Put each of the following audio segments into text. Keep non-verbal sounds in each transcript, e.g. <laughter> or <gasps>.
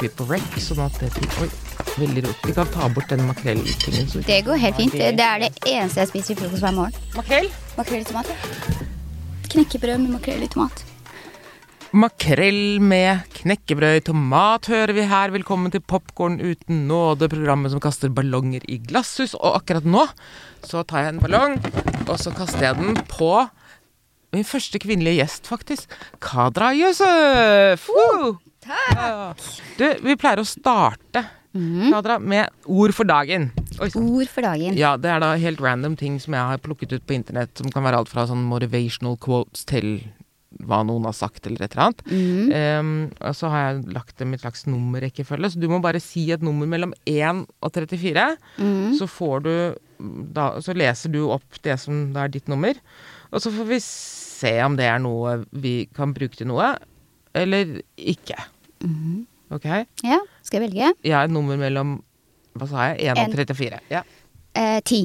trykker vi på rec, sånn at det Oi, veldig rot. Vi kan ta bort den makrelltingen. Det går helt fint. Det er det eneste jeg spiser i frokost hver morgen. Makrell? Makrell i tomat. Knekkebrød med makrell i tomat. Makrell med knekkebrød i tomat hører vi her. Velkommen til Popkorn uten nåde, programmet som kaster ballonger i glasshus. Og akkurat nå så tar jeg en ballong, og så kaster jeg den på min første kvinnelige gjest, faktisk. Kadra Yusuf! Woo! Ja. Du, vi pleier å starte, Kadra, med ord for dagen. Oi. Ord for dagen. Ja, det er da helt random ting som jeg har plukket ut på internett, som kan være alt fra sånn motivational quotes til hva noen har sagt, eller et eller annet. Mm. Um, og så har jeg lagt dem i et slags nummerrekkefølge, så du må bare si et nummer mellom 1 og 34. Mm. Så får du da, Så leser du opp det som da er ditt nummer, og så får vi se om det er noe vi kan bruke til noe, eller ikke. Mhm. Ok? Ja, skal jeg velge? Jeg har et nummer mellom Hva sa jeg? 1 og 34. Ja. Eh, ti.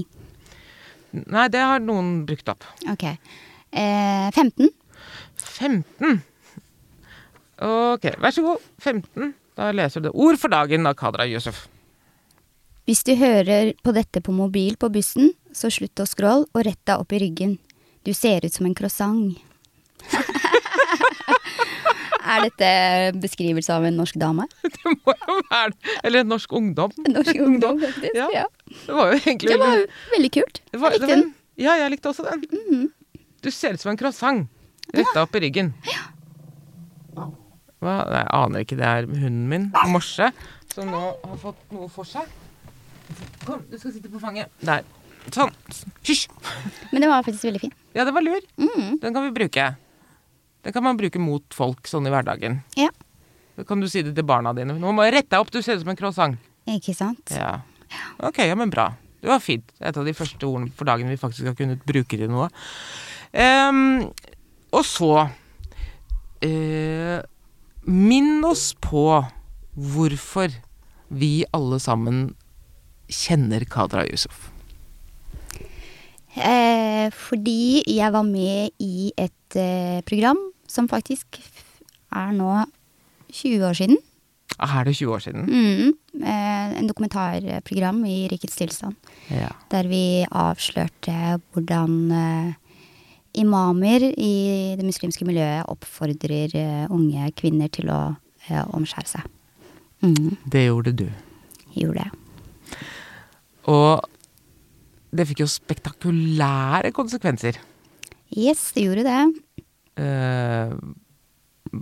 Nei, det har noen brukt opp. Ok. Eh, 15. 15. Ok, vær så god. 15. Da leser du det. Ord for dagen av Kadra Yusuf. Hvis du hører på dette på mobil på bussen, så slutt å scrolle og rett deg opp i ryggen. Du ser ut som en croissant. <laughs> <laughs> er dette beskrivelse av en norsk dame? <laughs> Det må jo være det. Eller en norsk ungdom. En norsk ungdom, faktisk. Ja. Ja. Det var jo egentlig Det var veldig kult. var- Jeg likte den. Ja, jeg likte også den. Du ser ut som en croissant. Retta opp i ryggen. Hva? Nei, jeg aner ikke. Det er hunden min, Morse, som nå har fått noe for seg. Kom, du skal sitte på fanget. Der. Sånn. Hysj. Men det var faktisk veldig fin. Ja, det var lur. Mm. Den kan vi bruke. Den kan man bruke mot folk sånn i hverdagen. Ja, Da kan du si det til barna dine. Nå må jeg rette deg opp, du ser ut som en croissant. ikke sant? Ja. Ok, ja, men bra. Det var fint. Et av de første ordene for dagen vi faktisk har kunnet bruke til noe. Um, og så uh, Minn oss på hvorfor vi alle sammen kjenner Kadra Yusuf. Eh, fordi jeg var med i et eh, program som faktisk er nå 20 år siden. Er det 20 år siden? Mm, eh, en dokumentarprogram i Rikets tilstand. Ja. Der vi avslørte hvordan eh, imamer i det muslimske miljøet oppfordrer eh, unge kvinner til å omskjære seg. Mm, Det gjorde du. gjorde jeg. Og det fikk jo spektakulære konsekvenser. Yes, det gjorde det. Eh,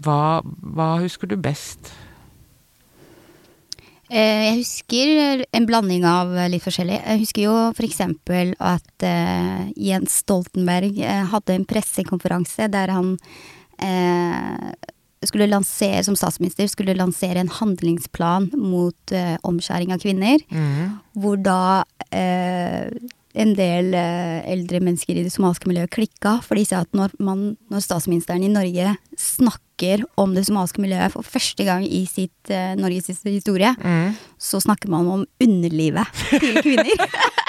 hva, hva husker du best? Eh, Jeg husker en blanding av litt forskjellig. Jeg husker jo f.eks. at uh, Jens Stoltenberg uh, hadde en pressekonferanse der han uh, skulle lansere, som statsminister skulle lansere en handlingsplan mot omskjæring av kvinner. Hvor da en del eh, eldre mennesker i det somaliske miljøet klikka, for de sa at når, man, når statsministeren i Norge snakker om det somaliske miljøet for første gang i sitt eh, Norges historie, så snakker man om underlivet til kvinner. <laughs>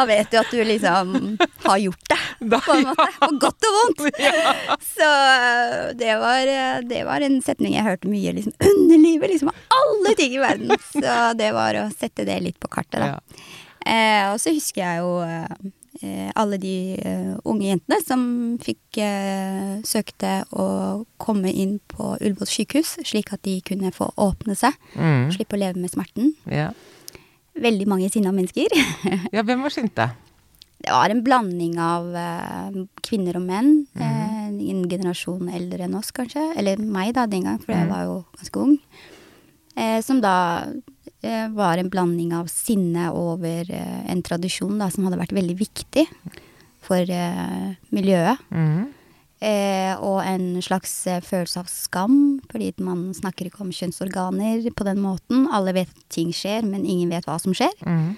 da vet du at du liksom har gjort det, på en måte. På godt og vondt. <laughs> Så eh, det var, eh, det var en setning jeg hørte mye. Liksom, underlivet, liksom. Av alle ting i verden. Så det var å sette det litt på kartet, da. Eh, og så husker jeg jo eh, alle de eh, unge jentene som fikk eh, søkte å komme inn på Ullevål sykehus, slik at de kunne få åpne seg. Mm. Slippe å leve med smerten. Ja. Veldig mange sinna mennesker. <laughs> ja, hvem var sinte? Det var en blanding av eh, kvinner og menn. Eh, en generasjon eldre enn oss, kanskje. Eller meg, da, den gang, for jeg var jo ganske ung. Eh, som da var en blanding av sinne over eh, en tradisjon da, som hadde vært veldig viktig for eh, miljøet. Mhm. Eh, og en slags eh, følelse av skam, fordi man snakker ikke om kjønnsorganer på den måten. Alle vet at ting skjer, men ingen vet hva som skjer. Mhm.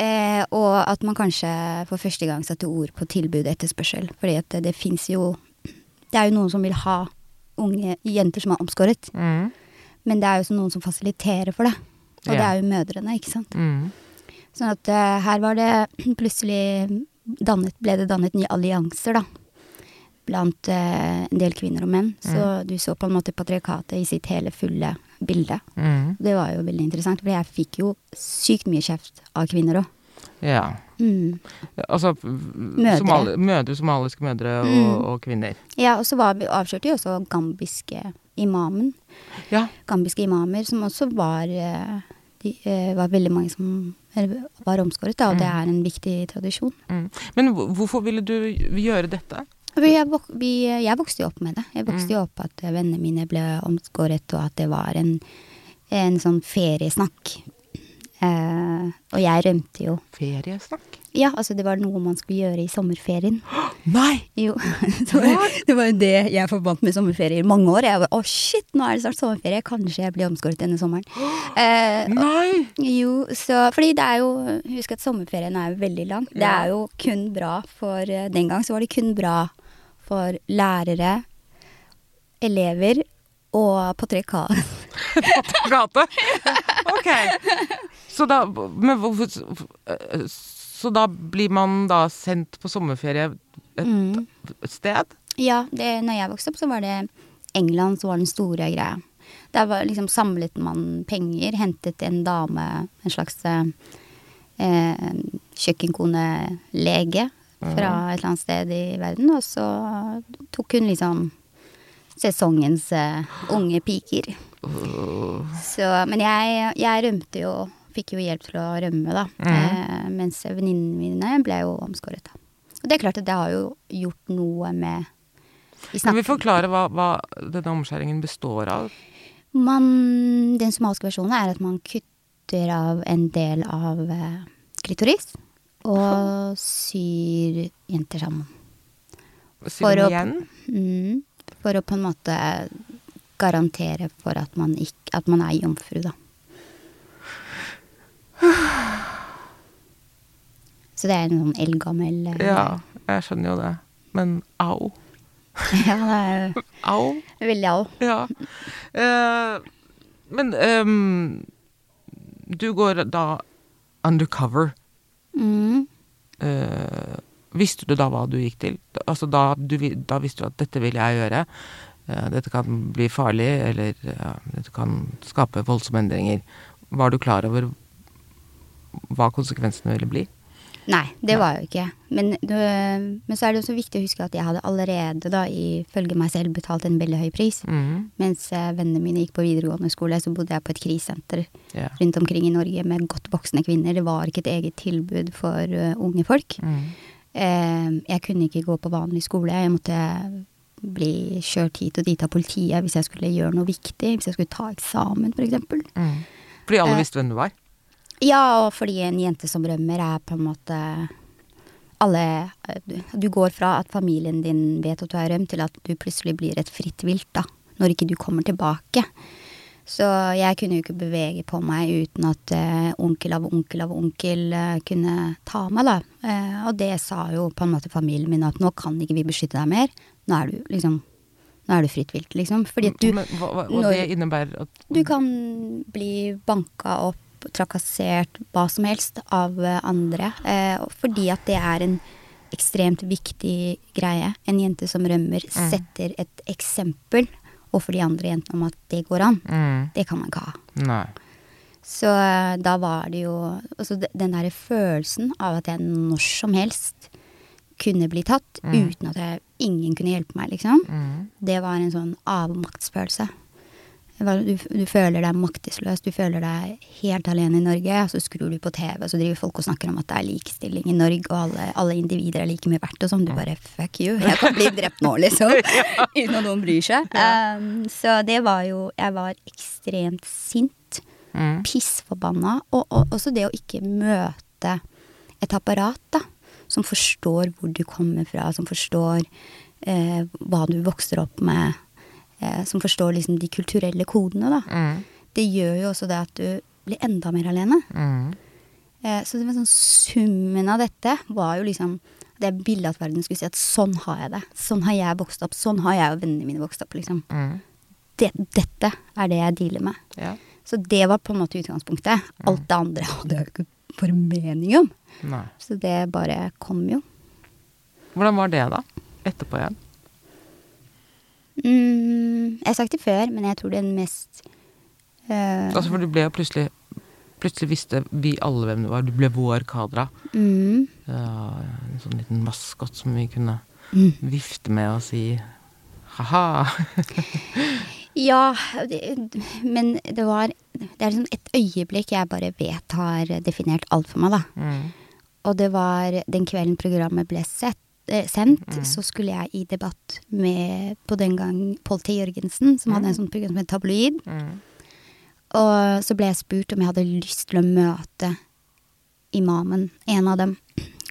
Eh, og at man kanskje for første gang satte ord på tilbud og etterspørsel. Fordi at det, det fins jo Det er jo noen som vil ha unge jenter som er omskåret. Mm. Men det er jo også noen som fasiliterer for det. Og det er jo mødrene, ikke sant. Mm. Sånn at uh, her var det <clears throat> plutselig dannet, ble det dannet nye allianser, da. blant uh, en del kvinner og menn. Så du så på en måte patriarkatet i sitt hele fulle bilde. Mm. Det var jo veldig interessant, for jeg fikk jo sykt mye kjeft av kvinner òg. Ja. Mm. Altså Mødre. Somali mødre, somaliske mødre og, Mm. og kvinner. Ja, og så avslørte jo også gambiske imamen. Ja. Gambiske imamer, som også var eh, de, eh, var veldig mange som var omskåret, da, og det er en viktig tradisjon. Mm. Men hvorfor ville du gjøre dette? Vi, jeg, vok vi, jeg vokste jo opp med det. Jeg vokste jo opp at vennene mine ble omskåret, og at det var en, en sånn feriesnakk. Eh, og jeg rømte jo. Feriesnakk? Ja, altså det var noe man skulle gjøre i sommerferien. <gasps> Nei! Jo, <laughs> det var, <laughs> det var jo det jeg forbandt med sommerferie i mange år. Jeg var, Å, shit, nå er det snart sommerferie. Kanskje jeg blir omskåret denne sommeren. <gasps> Eh, Nei! jo, så Fordi det er jo Husk at sommerferien er jo veldig lang. Det er jo kun bra for eh, Den gang så var det kun bra for lærere, elever og patriarkat. <laughs> Gate? Ok. Så da Men hvorfor Så da blir man da sendt på sommerferie et Mm. sted? Ja, det, når jeg vokste opp, så var det England som var den store greia. Der var liksom samlet man penger, hentet en dame, en slags eh, kjøkkenkonelege fra et eller annet sted i verden, og så tok hun liksom sesongens eh, unge piker. Så, men jeg, jeg rømte jo, fikk jo hjelp til å rømme, da. Eh, mens venninnene mine ble jo omskåret, da. Og det er klart at det har jo gjort noe med Kan vi forklare hva, hva denne omskjæringen består av? Man, den somaliske versjonen er at man kutter av en del av eh, klitoris og <laughs> syr jenter sammen. Syr For å- igjen? Mm, for å på en måte garantere for at man, ikke, at man er jomfru, da. Så det er en sånn eldgammel eh, Ja, jeg skjønner jo det. Men au. <laughs> ja, det Au. er veldig au. Ja. Uh, men um, du går da undercover. Mm. Uh, visste du da hva du gikk til? Altså da, du, da visste du at dette vil jeg gjøre. Uh, dette kan bli farlig, eller dette kan skape voldsomme endringer. Var du klar over hva konsekvensene ville bli? Nei, det var jeg jo ikke. Men, du, men så er det også viktig å huske at jeg hadde allerede, da, ifølge meg selv, betalt en veldig høy pris. Mm. Mens eh, vennene mine gikk på videregående skole, så bodde jeg på et krisesenter yeah. rundt omkring i Norge med godt voksne kvinner. Det var ikke et eget tilbud for uh, unge folk. Mm. Eh, jeg kunne ikke gå på vanlig skole. Jeg måtte bli kjørt hit og dit av politiet hvis jeg skulle gjøre noe viktig. Hvis jeg skulle ta eksamen, for eksempel. Mhm. Fordi alle Eh, visste hvem du var? Ja, og fordi en jente som rømmer er på en måte alle du- går fra at familien din vet at du er rømt, til at du plutselig blir et fritt vilt, da. Når ikke du kommer tilbake. Så jeg kunne jo ikke bevege på meg uten at eh, onkel av onkel av onkel eh, kunne ta meg, da. Eh, og det sa jo på en måte familien min at nå kan ikke vi beskytte deg mer. Nå er du liksom Nå er du fritt vilt, liksom. Fordi at du Men, hva, hva, og det innebærer at du kan bli banka opp, trakassert, hva som helst av eh, andre. Eh, fordi at det er en ekstremt viktig greie. En jente som rømmer, setter et eksempel overfor de andre jentene om at det går an. Mm. Det kan man ikke ha. Nei. Så eh, da var det jo altså Den derre følelsen av at jeg når som helst kunne bli tatt uten at jeg, ingen kunne hjelpe meg, liksom. Mm. Det var en sånn avmaktsfølelse. Du, du føler deg maktesløs, du føler deg helt alene i Norge. Og så skrur du på TV, og så driver folk og snakker om at det er likestilling i Norge, og alle, alle individer er like mye verdt, og sånn. Du bare fuck you, jeg kan bli drept nå, liksom. <laughs> Uten at noen bryr seg. Um, så det var jo Jeg var ekstremt sint. Mhm. Pissforbanna. Og, og også det å ikke møte et apparat, da. Som forstår hvor du kommer fra, som forstår eh, hva du vokser opp med. Eh, som forstår liksom de kulturelle kodene, da. Mm. Det gjør jo også det at du blir enda mer alene. Mm. Eh, så det var sånn summen av dette var jo liksom det bildet at verden skulle si at sånn har jeg det. Sånn har jeg vokst opp. Sånn har jeg og vennene mine vokst opp, liksom. Mm. Det, dette er det jeg dealer med. Ja. Så det var på en måte utgangspunktet. Alt det andre <laughs> hadde jeg jo ikke formening om. Nei. Så det bare kom jo. Hvordan var det, da? Etterpå igjen? Mm, jeg har sagt det før, men jeg tror den mest eh, Altså, for du ble jo plutselig Plutselig visste vi alle hvem du var. Du ble vår Kadra. mm, Ja, en sånn liten maskot som vi kunne mm. vifte med og si ha-ha. <laughs> Ja, det, men det var Det er liksom et øyeblikk jeg bare vet har definert alt for meg, da. Mm. Og det var den kvelden programmet ble sett, sendt, Mm. så skulle jeg i debatt med på den gang Pål T. Jørgensen, som hadde en sånn program som het Tabloid. Mm. Og så ble jeg spurt om jeg hadde lyst til å møte imamen, en av dem.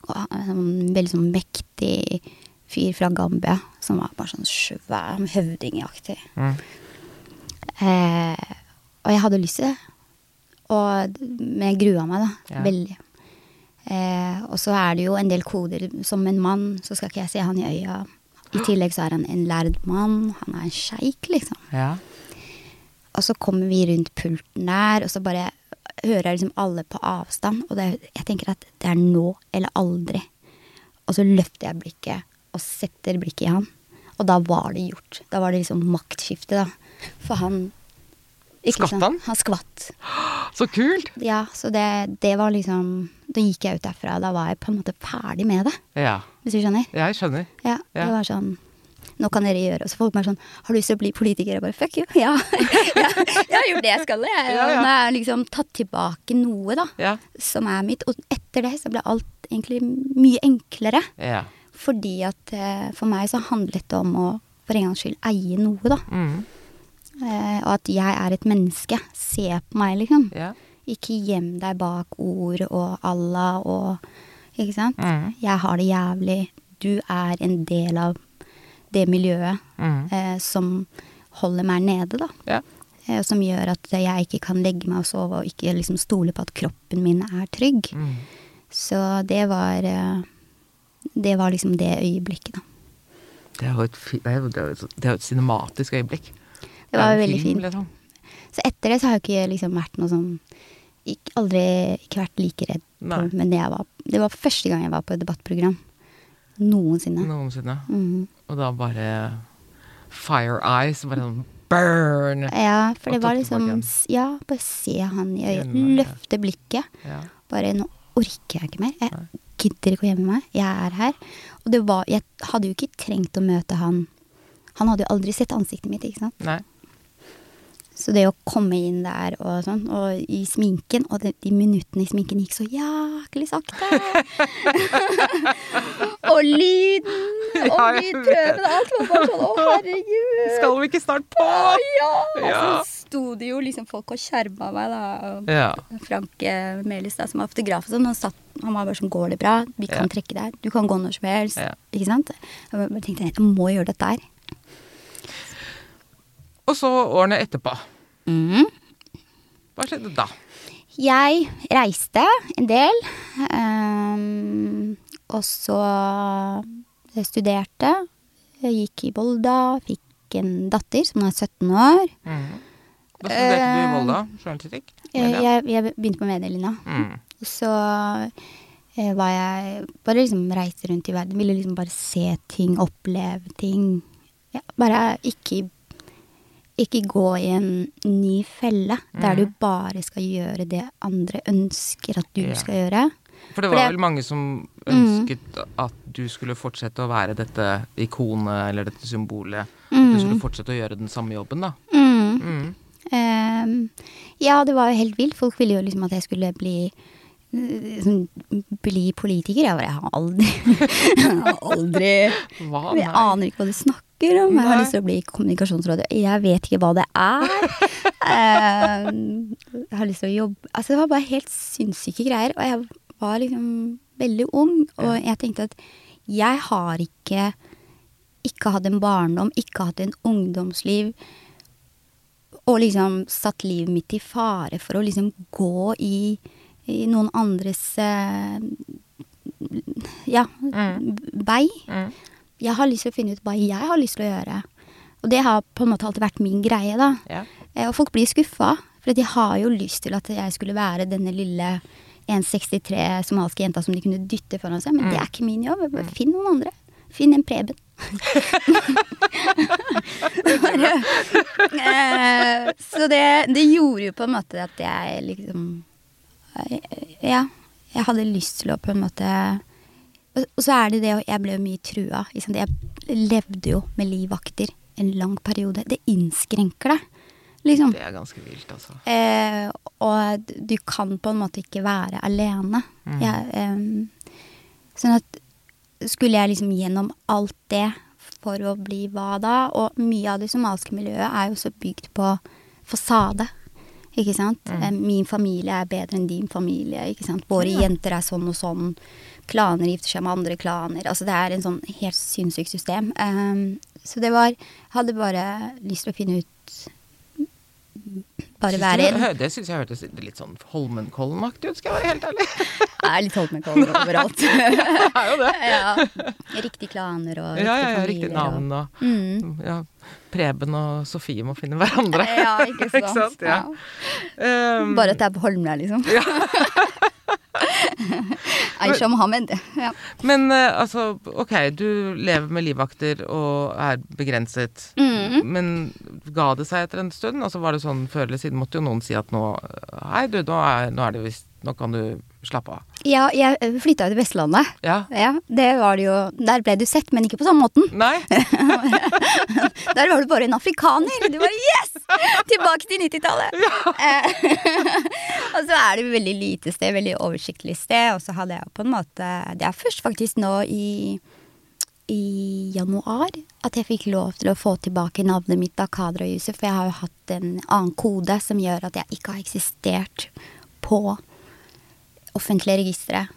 Og en veldig sånn mektig fyr fra Gambia, som var bare sånn svær, høvdingaktig. Mm. Eh, og jeg hadde lyst til det. Og, men jeg grua meg, da. Ja. Veldig. Eh, og så er det jo en del koder. Som en mann så skal ikke jeg se han i øya. I tillegg så er han en lærd mann. Han er en sjeik, liksom. Ja. Og så kommer vi rundt pulten der, og så bare hører jeg liksom alle på avstand. Og det, er- jeg tenker at det er nå eller aldri. Og så løfter jeg blikket og setter blikket i han. Og da var det gjort. Da var det liksom maktskifte, da. For han Skvatt han? Han skvatt. Så kult! Ja, så det, det var liksom Da gikk jeg ut derfra. Da var jeg på en måte ferdig med det, Ja. hvis du skjønner. Jeg skjønner. Ja, Ja. det var sånn Nå kan dere gjøre Og så folk bare sånn Har du lyst til å bli politiker? Jeg bare fuck you. <laughs> Ja. ja. Jeg har gjort det jeg skal. Jeg, Ja, ja. Har liksom tatt tilbake noe, da. Ja. Som er mitt. Og etter det så ble alt egentlig mye enklere. Ja. Fordi at eh, for meg så handlet det om å for en gangs skyld eie noe, da. Mm. Eh, og at jeg er et menneske. Se på meg, liksom. Ja. Ikke gjem deg bak ord og Allah og Ikke sant? Mm. Jeg har det jævlig. Du er en del av det miljøet Mm. eh, som holder meg nede, da. Ja. Eh, som gjør at jeg ikke kan legge meg og sove og ikke liksom stole på at kroppen min er trygg. Mm. Så det var eh, Det var liksom det øyeblikket, da. Det er jo et, det er et, cinematisk øyeblikk. Det var det veldig film, fint. Liksom. Så etter det så har jeg ikke liksom vært noe sånn ikke, Aldri ikke vært like redd. På, men det, var, det var første gang jeg var på et debattprogram. Noensinne. Noensinne. Mhm. Og da bare Fire Eyes. Bare sånn burn! Ja, for det var liksom Ja, bare se han i øyet. Løfte blikket. Ja. Bare nå orker jeg ikke mer. Jeg gidder ikke å gjemme meg. Jeg er her. Og det var Jeg hadde jo ikke trengt å møte han. Han hadde jo aldri sett ansiktet mitt, ikke sant. Nei. Så det å komme inn der og sånn, og i sminken Og de, de minuttene i sminken gikk så jæklig sakte. <laughs> og lyden! Og Ja, lydprøven! Alt var bare sånn Å, herregud! Skal vi ikke snart på? Ja! Og Ja. så sto det jo liksom folk og skjerma meg, da. Ja. Frank eh, Melis, da, som var fotograf og sånn, han, satt, han var bare sånn Går det bra? Vi kan Ja. trekke deg. Du kan gå når som helst. Ja. Ikke sant? Jeg tenkte jeg må gjøre dette her. Og så årene etterpå. Mm. Hva skjedde da? Jeg reiste en del. Um, og så studerte. Jeg gikk i Volda, fikk en datter som nå er 17 år. Mm. Da studerte du i Volda journalistikk? Jeg, jeg, jeg begynte på medielinja. Mm. Så eh, var jeg bare liksom reiste rundt i verden. Ville liksom bare se ting, oppleve ting. Ja, bare ikke, ikke gå i en ny felle der du bare skal gjøre det andre ønsker at du Ja. skal gjøre. For det For var det- vel mange som Mm. ønsket at du skulle fortsette å være dette ikonet eller dette symbolet. At du skulle fortsette å gjøre den samme jobben, da. Mm. Mm. Ehm, ja, det var jo helt vilt. Folk ville jo liksom at jeg skulle bli sånn, bli politiker. Jeg bare jeg har aldri <laughs> aldri? Jeg aner ikke hva du snakker om. Jeg har lyst til å bli kommunikasjonsråd. Jeg vet ikke hva det er. <laughs> Eh, jeg har lyst til å jobbe Altså, det var bare helt sinnssyke greier. Og jeg var liksom veldig ung, og jeg tenkte at jeg har ikke ikke hatt en barndom, ikke hatt en ungdomsliv, og liksom satt livet mitt i fare for å liksom gå i, i noen andres ja, mm. vei. Mm. Jeg har lyst til å finne ut hva jeg har lyst til å gjøre. Og det har på en måte alltid vært min greie, da. Ja. Eh, Og folk blir skuffa, for de har jo lyst til at jeg skulle være denne lille 1,63 somaliske jenta som de kunne dytte foran seg, men det er ikke min jobb. Finn noen andre. Finn en Preben. <laughs> Eh, så det, det gjorde jo på en måte at jeg liksom eh, Ja, jeg hadde lyst til å på en måte Og så er det det, og jeg ble jo mye trua. Jeg levde jo med livvakter en lang periode. Det innskrenker deg, liksom. Det er ganske vilt, altså. Eh, og du kan på en måte ikke være alene. Mm. Jeg, eh, sånn at skulle jeg liksom gjennom alt det for å bli hva da? Og mye av det somaliske miljøet er jo også bygd på fasade. Ikke sant? Mm. Min familie er bedre enn din familie. Ikke sant? Våre Ja. jenter er sånn og sånn. Klaner gifter seg med andre klaner. Altså det er en sånn helt sinnssykt system. Um, så det var Hadde bare lyst til å finne ut Bare Syns være en Det syns jeg hørtes litt sånn Holmenkollen-aktig ut, skal jeg være helt ærlig. <laughs> Det er litt Holmenkollen <laughs> overalt. <laughs> Det er jo det. ja. Riktige klaner og Ja, ja, ja, riktige riktig navn og Og, mm. ja, Preben og Sofie må finne hverandre. Ja, ikke sant. Ikke sant? Ja. Um, Bare at det er på Holmlia, liksom. <laughs> Aisha Mohammed. Ja. Men eh, altså, ok, du lever med livvakter og er begrenset. Mm. Men ga det seg etter en stund? Altså Var det sånn før eller siden måtte jo noen si at nå Hei, du, nå er, nå er det visst Nå kan du slappe av. ja, jeg flytta jo til Vestlandet. Ja? Ja, det var det jo Der ble du sett, men ikke på samme måten. Nei? <laughs> Der var du bare en afrikaner! Du var yes! Tilbake til 90-tallet! Eh, <laughs> og så er det veldig lite sted, veldig oversiktlig sted. Og så hadde jeg på en måte Det er først faktisk nå i i januar at jeg fikk lov til å få tilbake navnet mitt av Kadra og Yusuf. For jeg har jo hatt en annen kode som gjør at jeg ikke har eksistert på offentlige registre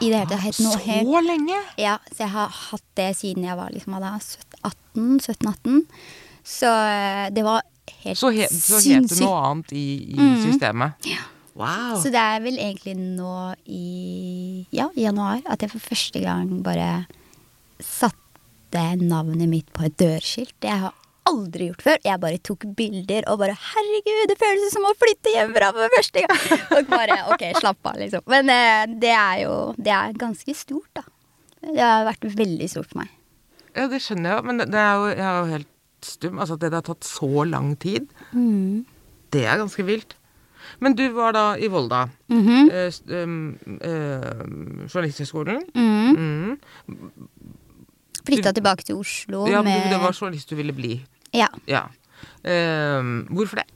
i det hele tatt. helt nå helt- Så lenge? ja, så jeg har hatt det siden jeg var liksom 17-18. Så eh, det var helt Så, he, så het det noe annet i, i mm. systemet? Ja. Wow. Så det er vel egentlig nå i ja, januar at jeg for første gang bare satte navnet mitt på et dørskilt. Det har aldri gjort før. Jeg bare tok bilder og bare Herregud, det føles som å flytte hjemmefra for første gang! Og bare ok, slapp av, liksom. Men eh, det er jo Det er ganske stort, da. Det har vært veldig stort for meg. Ja, det skjønner jeg, men det, det er jo, jeg er jo helt stum. Altså at det har tatt så lang tid, Mm. det er ganske vilt. Men du var da i Volda. Mhm. eh, um, eh, Journalisthøgskolen. Mm. Mm. Flytta tilbake til Oslo Ja, med det var journalist du ville bli. Ja. Ja. Eh, hvorfor det?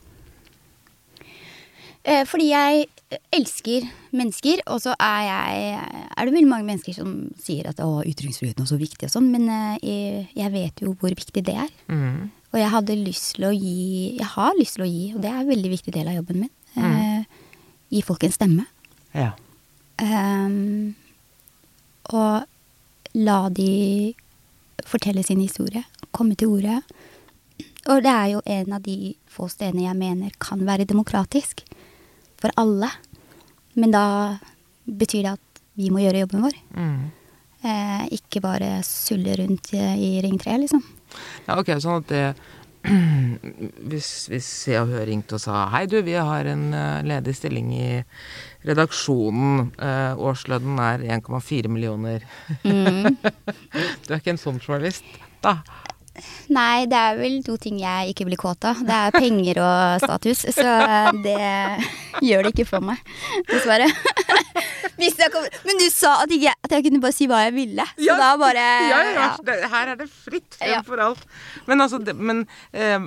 Eh, fordi jeg elsker mennesker, og så er jeg Er det veldig mange mennesker som sier at å, ytringsfriheten er så viktig og sånn, men eh, jeg, jeg vet jo hvor viktig det er. Mm. Og jeg hadde lyst til å gi Jeg har lyst til å gi, og det er en veldig viktig del av jobben min, eh, gi folk en stemme. Ja. Um, og la de fortelle sin historie, komme til orde. Og det er jo en av de få stedene jeg mener kan være demokratisk for alle. Men da betyr det at vi må gjøre jobben vår. Mm. Eh, ikke bare sulle rundt i, i Ring 3, liksom. Ja, ok, sånn at det <clears throat> hvis, hvis Se og Hør ringte og sa Hei du, vi har en eh, ledig stilling i redaksjonen. Eh, årslønnen er 1,4 millioner. <laughs> du er ikke en sånn journalist, da? Nei, det er vel to ting jeg ikke blir kåt av. Det er penger og status. Så det gjør det ikke for meg, dessverre. Jeg. Men du sa at, ikke, at jeg kunne bare si hva jeg ville. Så da bare ja, ja, ja. Det, Her er det fritt frem Ja. for alt. Men altså det, Men eh,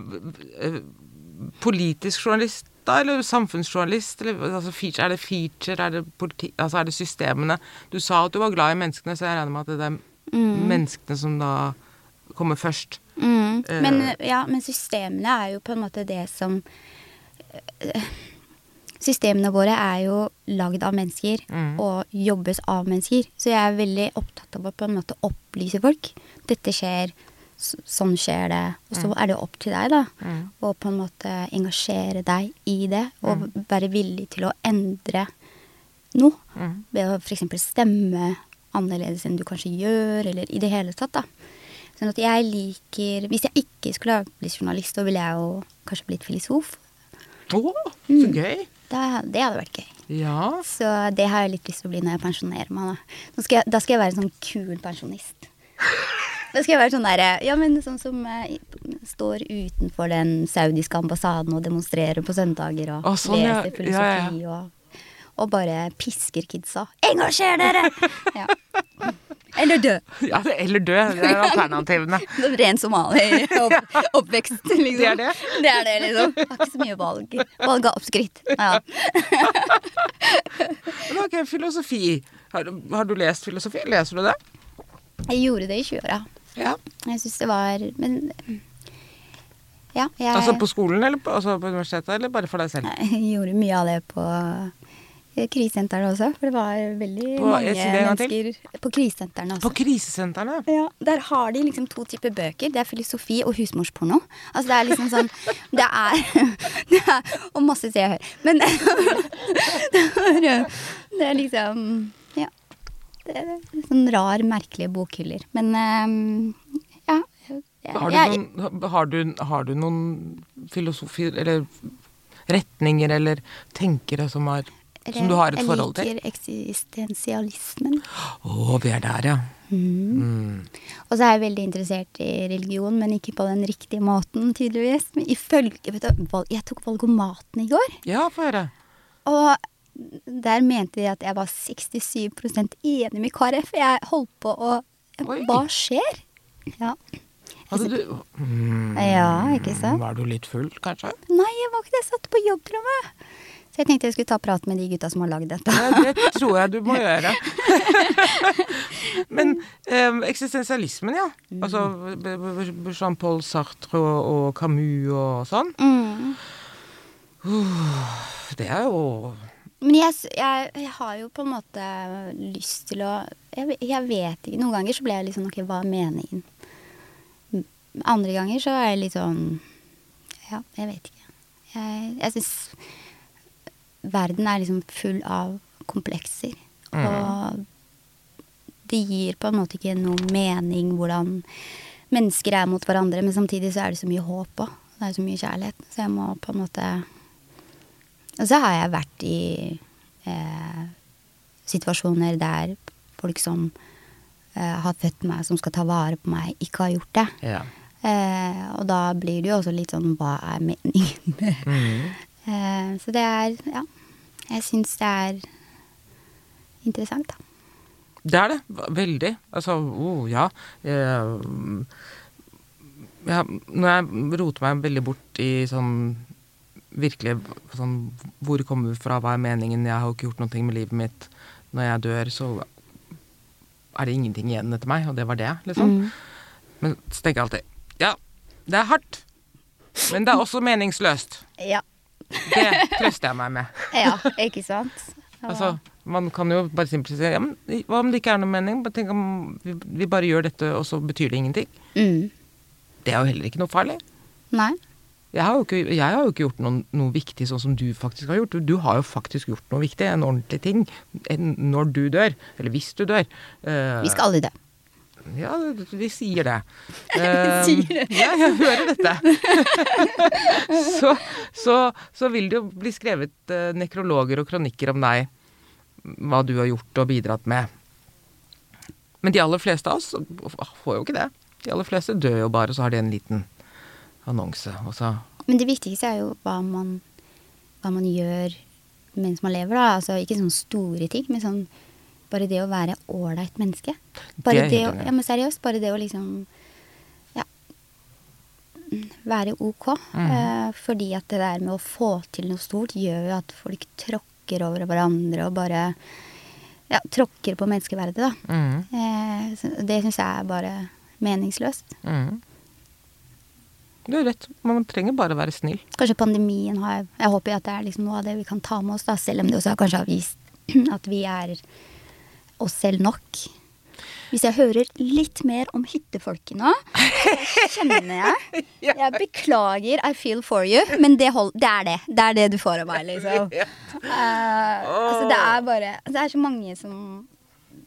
politisk journalist da, eller samfunnsjournalist? Eller, altså feature, er det feature, er det politi... Altså er det systemene? Du sa at du var glad i menneskene, så jeg regner med at det er menneskene som da kommer først. Mm. Eh. Men, ja, men systemene er jo på en måte det som uh, Systemene våre er jo lagd av mennesker Mm. og jobbes av mennesker. Så jeg er veldig opptatt av å på en måte opplyse folk. Dette skjer, sånn skjer det. Og så er det opp til deg, da. Mm. Å på en måte engasjere deg i det. Og være villig til å endre noe. Mm. Ved å f.eks. stemme annerledes enn du kanskje gjør, eller i det hele tatt, da. Sånn at jeg liker Hvis jeg ikke skulle ha blitt journalist, så ville jeg jo kanskje blitt filosof. Å, så gøy! Da, det hadde vært gøy. Ja. Så det har jeg litt lyst til å bli når jeg pensjonerer meg. Da, da, skal, jeg, da skal jeg være en sånn kul pensjonist. Da skal jeg være sånn derre Ja, men sånn som eh, står utenfor den saudiske ambassaden og demonstrerer på søndager og ah, sånn, ja. leser filosofi Ja, ja, og og bare pisker kidsa. Engasjer dere! <laughs> Ja. Eller dø. <laughs> Ja, eller dø. Det er alternativene. <laughs> Ren somali <laughs> opp, oppvekst, liksom. Det er det? Det er det, liksom. Har ikke så mye valg. Valg av oppskritt. Ja. Men ok, filosofi. Har, har du lest filosofi? Leser du det? Jeg gjorde det i 20-åra. Ja. Jeg syns det var Men ja, jeg, Altså på skolen eller på, altså på universitetet, eller bare for deg selv? jeg gjorde mye av det på eh, krisesentrene også. For det var veldig På- mange mennesker på krisesentrene også. På krisesentrene? Ja, Der har de liksom to typer bøker. Det er filosofi og husmorsporno. Altså det er liksom sånn <laughs> Det er, det er Og masse se og hør. Men <laughs> det er, det er liksom Ja. Det er sånn rar, merkelige bokhyller. Men ehm, ja. Har du, noen, har, du, har du noen filosofi eller retninger eller tenkere som, har, som du har et forhold til? Jeg liker eksistensialismen. Å, vi er der, ja. Mm. Og så er jeg veldig interessert i religion, men ikke på den riktige måten, tydeligvis. Men ifølge vet du, Jeg tok valgomaten i går, Ja, få høre. og der mente de at jeg var 67 enig med KrF. Jeg holdt på å Oi. Hva skjer? Ja. Hadde du mm, Ja, ikke sant? Var du litt full, kanskje? Nei, jeg var ikke det. Jeg satt på jobbtrommet. Så jeg tenkte jeg skulle ta prat med de gutta som har lagd dette. Ja, det tror jeg du må <laughs> gjøre. Men eh, eksistensialismen, ja. Altså b- b- Jean-Paul Sartre og, Camus og sånn. Mm. Det er jo Men jeg, jeg, jeg har jo på en måte lyst til å Jeg, jeg vet ikke. Noen ganger så ble jeg litt sånn Ok, hva er meningen? Andre ganger så er jeg litt sånn Ja, jeg vet ikke. Jeg, jeg syns verden er liksom full av komplekser. Og det gir på en måte ikke noe mening hvordan mennesker er mot hverandre, men samtidig så er det så mye håp òg. Det er så mye kjærlighet. Så jeg må på en måte og så har jeg vært i eh, situasjoner der folk som eh, har født meg, som skal ta vare på meg, ikke har gjort det. Ja. Eh, og da blir det jo også litt sånn hva er meningen med Mhm. Eh, Så det er Ja. Jeg syns det er interessant, da. Det er det. Veldig. Altså, oh, ja. Eh, ja. Når jeg roter meg veldig bort i sånn virkelig sånn Hvor kommer vi fra, hva er meningen, jeg har jo ikke gjort noe med livet mitt. Når jeg dør, så er det ingenting igjen etter meg, og det var det, liksom. Mm. Men så tenker jeg alltid Ja, det er hardt, men det er også meningsløst. Ja. Det trøster jeg meg med. ja, ikke sant? Altså, man kan jo bare simpelthen si ja, men hva om det ikke er noe mening? Bare tenk om vi, vi bare gjør dette, og så betyr det ingenting. mm. Det er jo heller ikke noe farlig. Nei. Jeg har jo ikke, har jo ikke gjort noe, noe viktig sånn som du faktisk har gjort. Du, du har jo faktisk gjort noe viktig, en ordentlig ting, en, når du dør. Eller hvis du dør. Uh, Vi skal alle dø. Ja, vi sier det. <laughs> Vi Eh, sier det. Ja, jeg hører dette. <laughs> så, så, så vil det jo bli skrevet eh, nekrologer og kronikker om deg, hva du har gjort og bidratt med. Men de aller fleste av oss får jo ikke det. De aller fleste dør jo bare, og så har de en liten annonse. Men det viktigste er jo hva man, hva man gjør mens man lever, da. Altså ikke sånne store ting, men sånn bare det å være ålreit menneske. Bare Det det, å, ja, men seriøst, bare det å liksom ja, være ok. Mm. Eh, fordi at det der med å få til noe stort gjør jo at folk tråkker over hverandre og bare ja, tråkker på menneskeverdet, da. mm, Eh, det syns jeg er bare meningsløst. mm. Du har rett. Man trenger bare å være snill. Kanskje pandemien har Jeg håper jo at det er liksom noe av det vi kan ta med oss, da, selv om det også kanskje har vist <clears throat> at vi er oss selv nok. Hvis jeg hører litt mer om hyttefolket nå, så kjenner jeg <laughs> Jeg beklager, I feel for you, men det, hold, det er det. Det er det du får av meg, liksom. <laughs> Uh, altså, det er bare Det er så mange som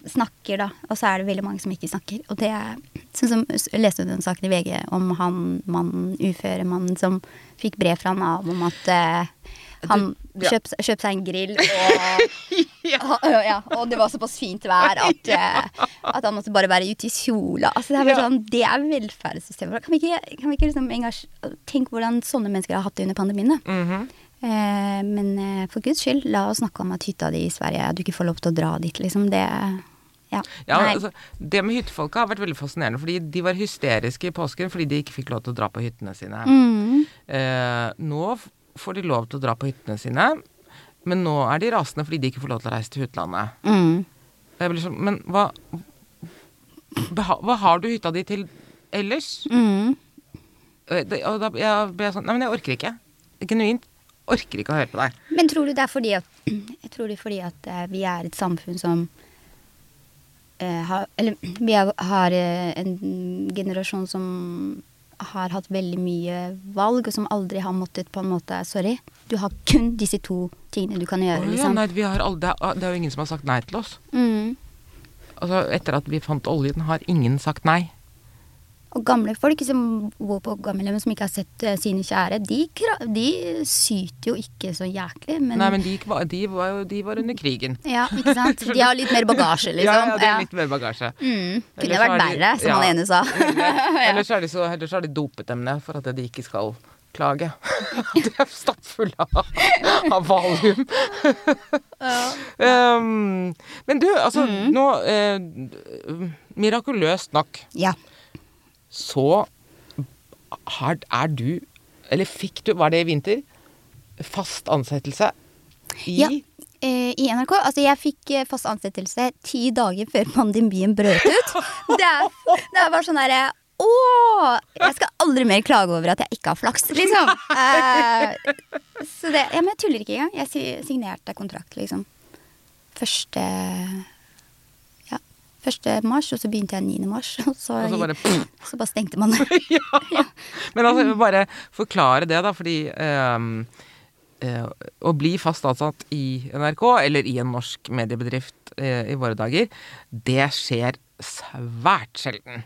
snakker, da, og så er det veldig mange som ikke snakker. Og det er Sånn som jeg leste du den saken i VG om han mannen, uføre mannen, som fikk brev fra Nav om at eh, Han ja. kjøpte kjøp seg en grill, og, <laughs> <laughs> ja. og det var såpass fint vær at, <laughs> eh, at han måtte bare være ute i sola. Altså, det, sånn, det er velferdssystemet. Kan vi ikke, kan vi ikke liksom engasj- Tenk hvordan sånne mennesker har hatt det under pandemien. Da. -hmm. Eh, men eh, for guds skyld, la oss snakke om at hytta di i Sverige, at du ikke får lov til å dra dit, liksom. Det Ja. Ja, altså, det med hyttefolka har vært veldig fascinerende, fordi de var hysteriske i påsken fordi de ikke fikk lov til å dra på hyttene sine. Mm. Eh, nå får de lov til å dra på hyttene sine, men nå er de rasende fordi de ikke får lov til å reise til utlandet. Mm. Sånn, men hva Hva har du hytta di til ellers? Mm. Det- Og da jeg ble jeg sånn Nei, men jeg orker ikke. Genuint. Orker ikke å høre på deg. Men tror du det er fordi at <clears throat> Jeg tror det er fordi at eh, vi er et samfunn som eh, har Eller vi har, har eh, en generasjon som har hatt veldig mye valg, og som aldri har måttet på en måte Sorry, du har kun disse to tingene du kan gjøre, Å, ja, liksom. nei, vi har aldri, det, det er jo ingen som har sagt nei til oss. Mm. Altså, etter at vi fant oljen, har ingen sagt nei. Og gamle folk som bor på gamlehjem som ikke har sett uh, sine kjære, de, de syter jo ikke så jæklig, men, Nei, men de, var- de, var jo de var under krigen. Ja, ikke sant? De har litt mer bagasje, liksom. <laughs> Ja, ja, de har litt mer bagasje. Mm. Kunne vært er verre, som ja. han ene sa. Ellers <laughs> har de så, ellers har de dopet dem ned for at de ikke skal klage. <laughs> De er stappfulle av, av valium. um, men du, altså Mm. nå eh, Mirakuløst nok Ja. Så er du Eller fikk du, var det i vinter, fast ansettelse i Ja. Eh, I NRK. Altså, jeg fikk eh, fast ansettelse ti dager før pandemien brøt ut. Det er, det er bare sånn derre Å! Jeg skal aldri mer klage over at jeg ikke har flaks, liksom. Uh, så det Ja, men jeg tuller ikke engang. Jeg signerte kontrakt, liksom. Første Ja. Første mars, og så begynte jeg 9. mars. <laughs> Og så, Og så bare <clears throat> så bare stengte man. <laughs> ja. Men altså, bare forklare det, da, fordi um, uh, å bli fast ansatt i NRK, eller i en norsk mediebedrift uh, i våre dager, det skjer svært sjelden.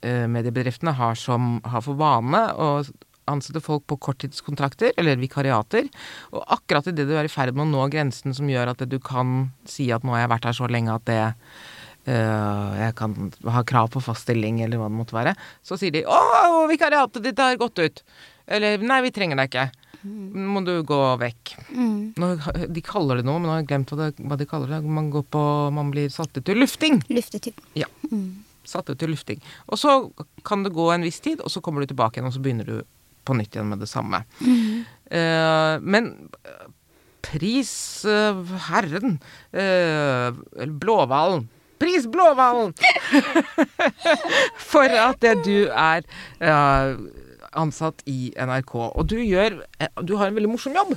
Eh, mediebedriftene har, som, har for vane å ansette folk på korttidskontrakter, eller vikariater. Og akkurat idet du er i ferd med å nå grensen som gjør at du kan si at nå har jeg vært her så lenge at det øh, jeg kan ha krav på fast stilling, eller hva det måtte være, så sier de 'Å, vikariatet ditt har gått ut'. Eller 'Nei, vi trenger deg ikke'. Nå må du gå vekk. Mm. Nå, de kaller det noe, men nå har jeg glemt hva, det, hva de kaller det. Man går på Man blir satt ut til lufting. Luftetur. Ja. Mm. Satt ut til lufting. Og så kan det gå en viss tid, og så kommer du tilbake igjen, og så begynner du på nytt igjen med det samme. Eh, men eh, pris uh, Herren eller Blåhvalen. Pris Blåhvalen! <laughs> For at det du er uh, ansatt i NRK. Og du gjør Du har en veldig morsom jobb.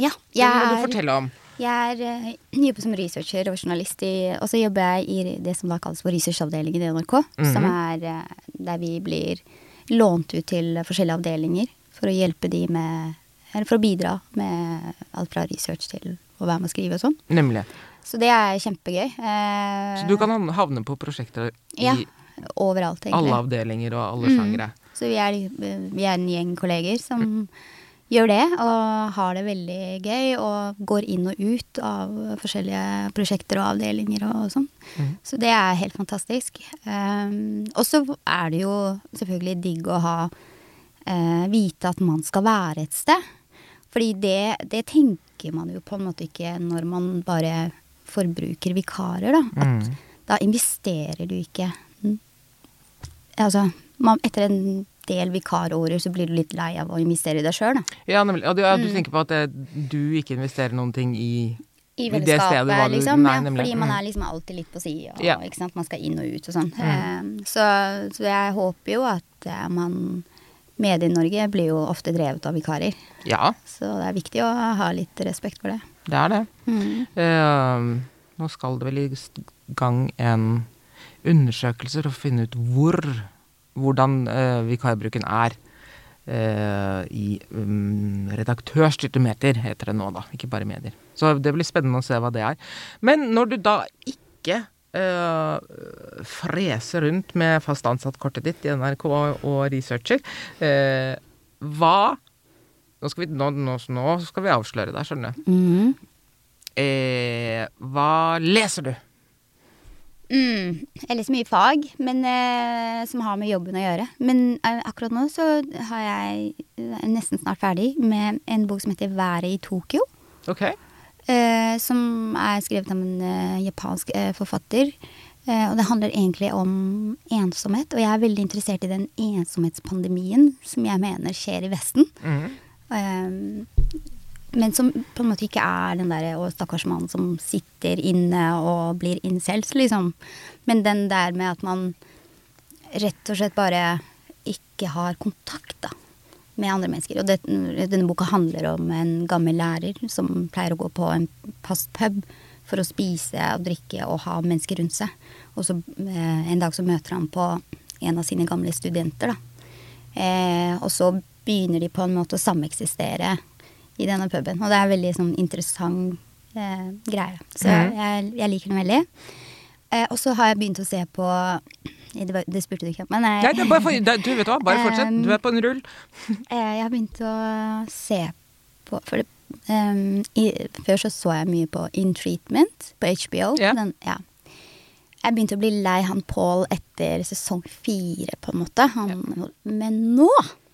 Ja. Du Jeg er fortelle om. Jeg er, jobber som researcher og journalist, i, og så jobber jeg i det som da kalles for researchavdelingen i NRK. Som Mhm. er der vi blir lånt ut til forskjellige avdelinger for å hjelpe de med Eller for å bidra med alt fra research til å være med å skrive og sånn. Nemlig. Så det er kjempegøy. Eh, Så du kan havne- på prosjekter i Ja, overalt, egentlig. alle avdelinger og alle Mm. sjangre. Så vi er, vi er en gjeng kolleger som gjør det, og har det veldig gøy, og går inn og ut av forskjellige prosjekter og avdelinger og sånn. Mm. Så det er helt fantastisk. Um, og så er det jo selvfølgelig digg å ha uh, vite at man skal være et sted. Fordi det, det tenker man jo på en måte ikke når man bare forbruker vikarer, da. At Mm. da investerer du ikke Altså, man, etter en del vikarårer så blir du litt lei av å investere i deg sjøl. Ja, nemlig. Og du, ja, du Mm. tenker på at det, du ikke investerer noen ting i I vennskapet, du- liksom. nei, ja, fordi man Mm. er liksom alltid litt på sida, Ja. ikke sant? man skal inn og ut og sånn. Mm. Eh, så, så jeg håper jo at eh, man Medie-Norge blir jo ofte drevet av vikarer. Ja, Så det er viktig å ha litt respekt for det. det er det. Mm. Uh, nå skal det vel i gang en undersøkelse for å finne ut hvor hvordan eh, vikarbruken er Uh, i um, redaktørstyrte medier, heter det nå, da. Ikke bare medier. Så det blir spennende å se hva det er. Men når du da ikke uh, freser rundt med fast ansatt-kortet ditt i NRK og, researcher, uh, hva Nå skal vi, nå, nå, nå skal vi avsløre deg, skjønner du. Mm. Eh, hva leser du? Mm. Jeg leser mye fag men, eh, som har med jobben å gjøre. Men eh, akkurat nå så har jeg er nesten snart ferdig med en bok som heter 'Været i Tokyo'. Ok. eh, som er skrevet av en eh, japansk eh, forfatter. Eh, og det handler egentlig om ensomhet. Og jeg er veldig interessert i den ensomhetspandemien som jeg mener skjer i Vesten. Mhm. Men som på en måte ikke er den derre 'å, stakkars mann som sitter inne og blir incels', liksom. Men den der med at man rett og slett bare ikke har kontakt, da. Med andre mennesker. Og det, denne boka handler om en gammel lærer som pleier å gå på en fast pub for å spise og drikke og ha mennesker rundt seg. Og så eh, en dag så møter han på en av sine gamle studenter, da. Eh, og så begynner de på en måte å sameksistere i denne puben. Og det er en veldig sånn interessant eh, greie. Så mm. jeg, jeg liker den veldig. Eh, og så har jeg begynt å se på Det, var- det spurte du ikke om, men jeg, Nei, bare for, det, du vet hva, bare fortsett. <laughs> Du er på en rull. eh, jeg har begynt å se på For det, um, i, før så så jeg mye på In Treatment på HBO. Yeah. Den, ja. Jeg begynte å bli lei han Paul etter sesong fire, på en måte. Han, Men nå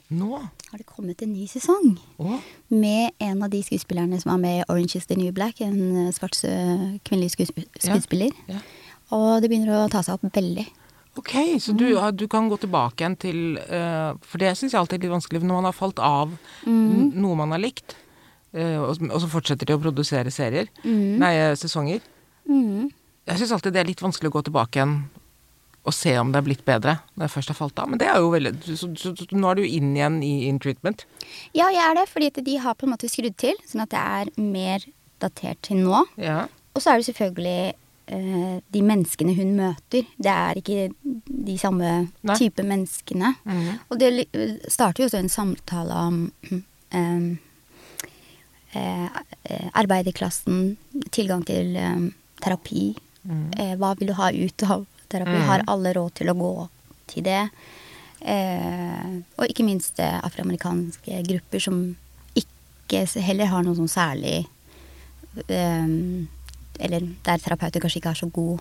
Nå? Har det kommet en ny sesong. Å, med en av de skuespillerne som var med i Orange is the New Black, en eh, svart eh, kvinnelig skuesp Ja. skuespiller. ja. Og det begynner å ta seg opp veldig. Ok, så du, du kan gå tilbake igjen til uh, For det syns jeg alltid er litt vanskelig når man har falt av mm. noe man har likt, uh, og, og så fortsetter de å produsere serier. Nei, eh, sesonger. Mm. Jeg syns alltid det er litt vanskelig å gå tilbake igjen og se om det er blitt bedre når jeg først har falt av. Men det er jo veldig Så, så, så, nå er du inn igjen i in treatment. Ja, jeg er det, fordi at de har på en måte skrudd til, sånn at det er mer datert til nå. Ja. Og så er det selvfølgelig eh, de menneskene hun møter. Det er ikke de samme Nei. type menneskene. Mhm. Og det starter jo også en samtale om <clears throat> eh, eh, arbeiderklassen, tilgang til terapi. Eh, hva vil du ha ut av terapi? Mm. Har alle råd til å gå til det? Eh, og ikke minst eh, afroamerikanske grupper som ikke heller har noe sånn særlig eh, Eller der terapeuter kanskje ikke er så god.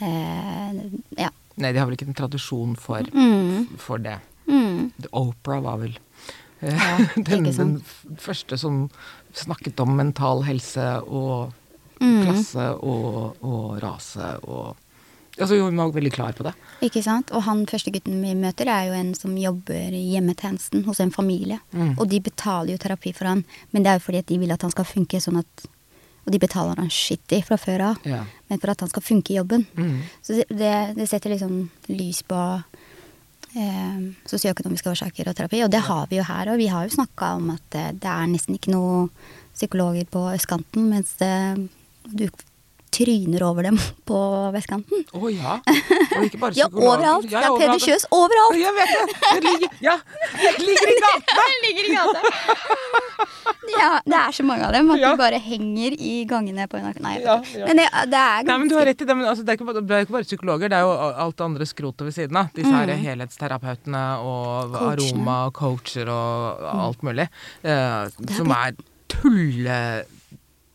Eh, ja. Nei, de har vel ikke en tradisjon for, Mm. for det. Mm. Oprah var vel eh, Ja, <laughs> den, den første som snakket om mental helse og Mm. klasse og, og rase og Altså, hun var veldig klar på det. Ikke sant? Og han første gutten vi møter, er jo en som jobber i hjemmetjenesten hos en familie. Mm. Og de betaler jo terapi for han, men det er jo fordi at de vil at han skal funke sånn at Og de betaler han skittig fra før av, Ja. men for at han skal funke i jobben. Mm. Så det, det, setter liksom lys på eh, sosioøkonomiske årsaker og terapi, og det har vi jo her. Og vi har jo snakka om at eh, det er nesten ikke noe psykologer på østkanten, mens det, du tryner over dem <laughs> på vestkanten. Å ja. <laughs> Og ikke bare Ja, overalt. Ja, det er. Peder overalt! Jeg vet det! Det ligger, ja, det ligger i gata! <laughs> ligger i gata. ja, det er så mange av dem at Ja. de bare henger i gangene på NRK. Nei, Ja, ja. men det, det er ganske Nei, men Du har rett i det, men altså, det, er ikke, det er ikke bare psykologer, det er jo alt det andre skrotet ved siden av. Disse her helhetsterapeutene og Coachene. aroma og coacher og alt mulig. Uh, som er tulle...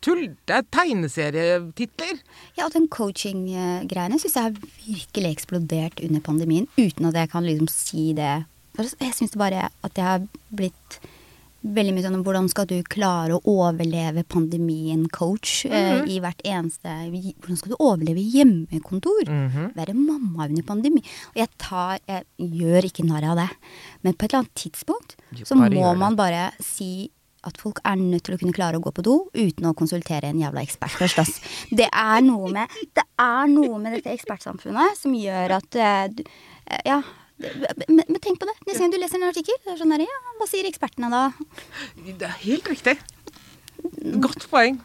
Tull, det er tegneserietitler! Ja, og den coaching-greiene syns jeg har virkelig eksplodert under pandemien, uten at jeg kan liksom si det. Jeg syns bare at det har blitt veldig mye sånn om hvordan skal du klare å overleve pandemien, coach, eh, i hvert eneste Hvordan skal du overleve hjemmekontor? Mhm. Være mamma under pandemi. Og jeg tar Jeg gjør ikke narr av det, men på et eller annet tidspunkt så må man bare si at folk er nødt til å kunne klare å gå på do uten å konsultere en jævla ekspert først, ass. Det er noe med, det er noe med dette ekspertsamfunnet som gjør at eh, eh, Ja. Men, men tenk på det. Neste gang du leser en artikkel, det er sånn der, ja, hva sier ekspertene da? Det er helt riktig. Godt poeng.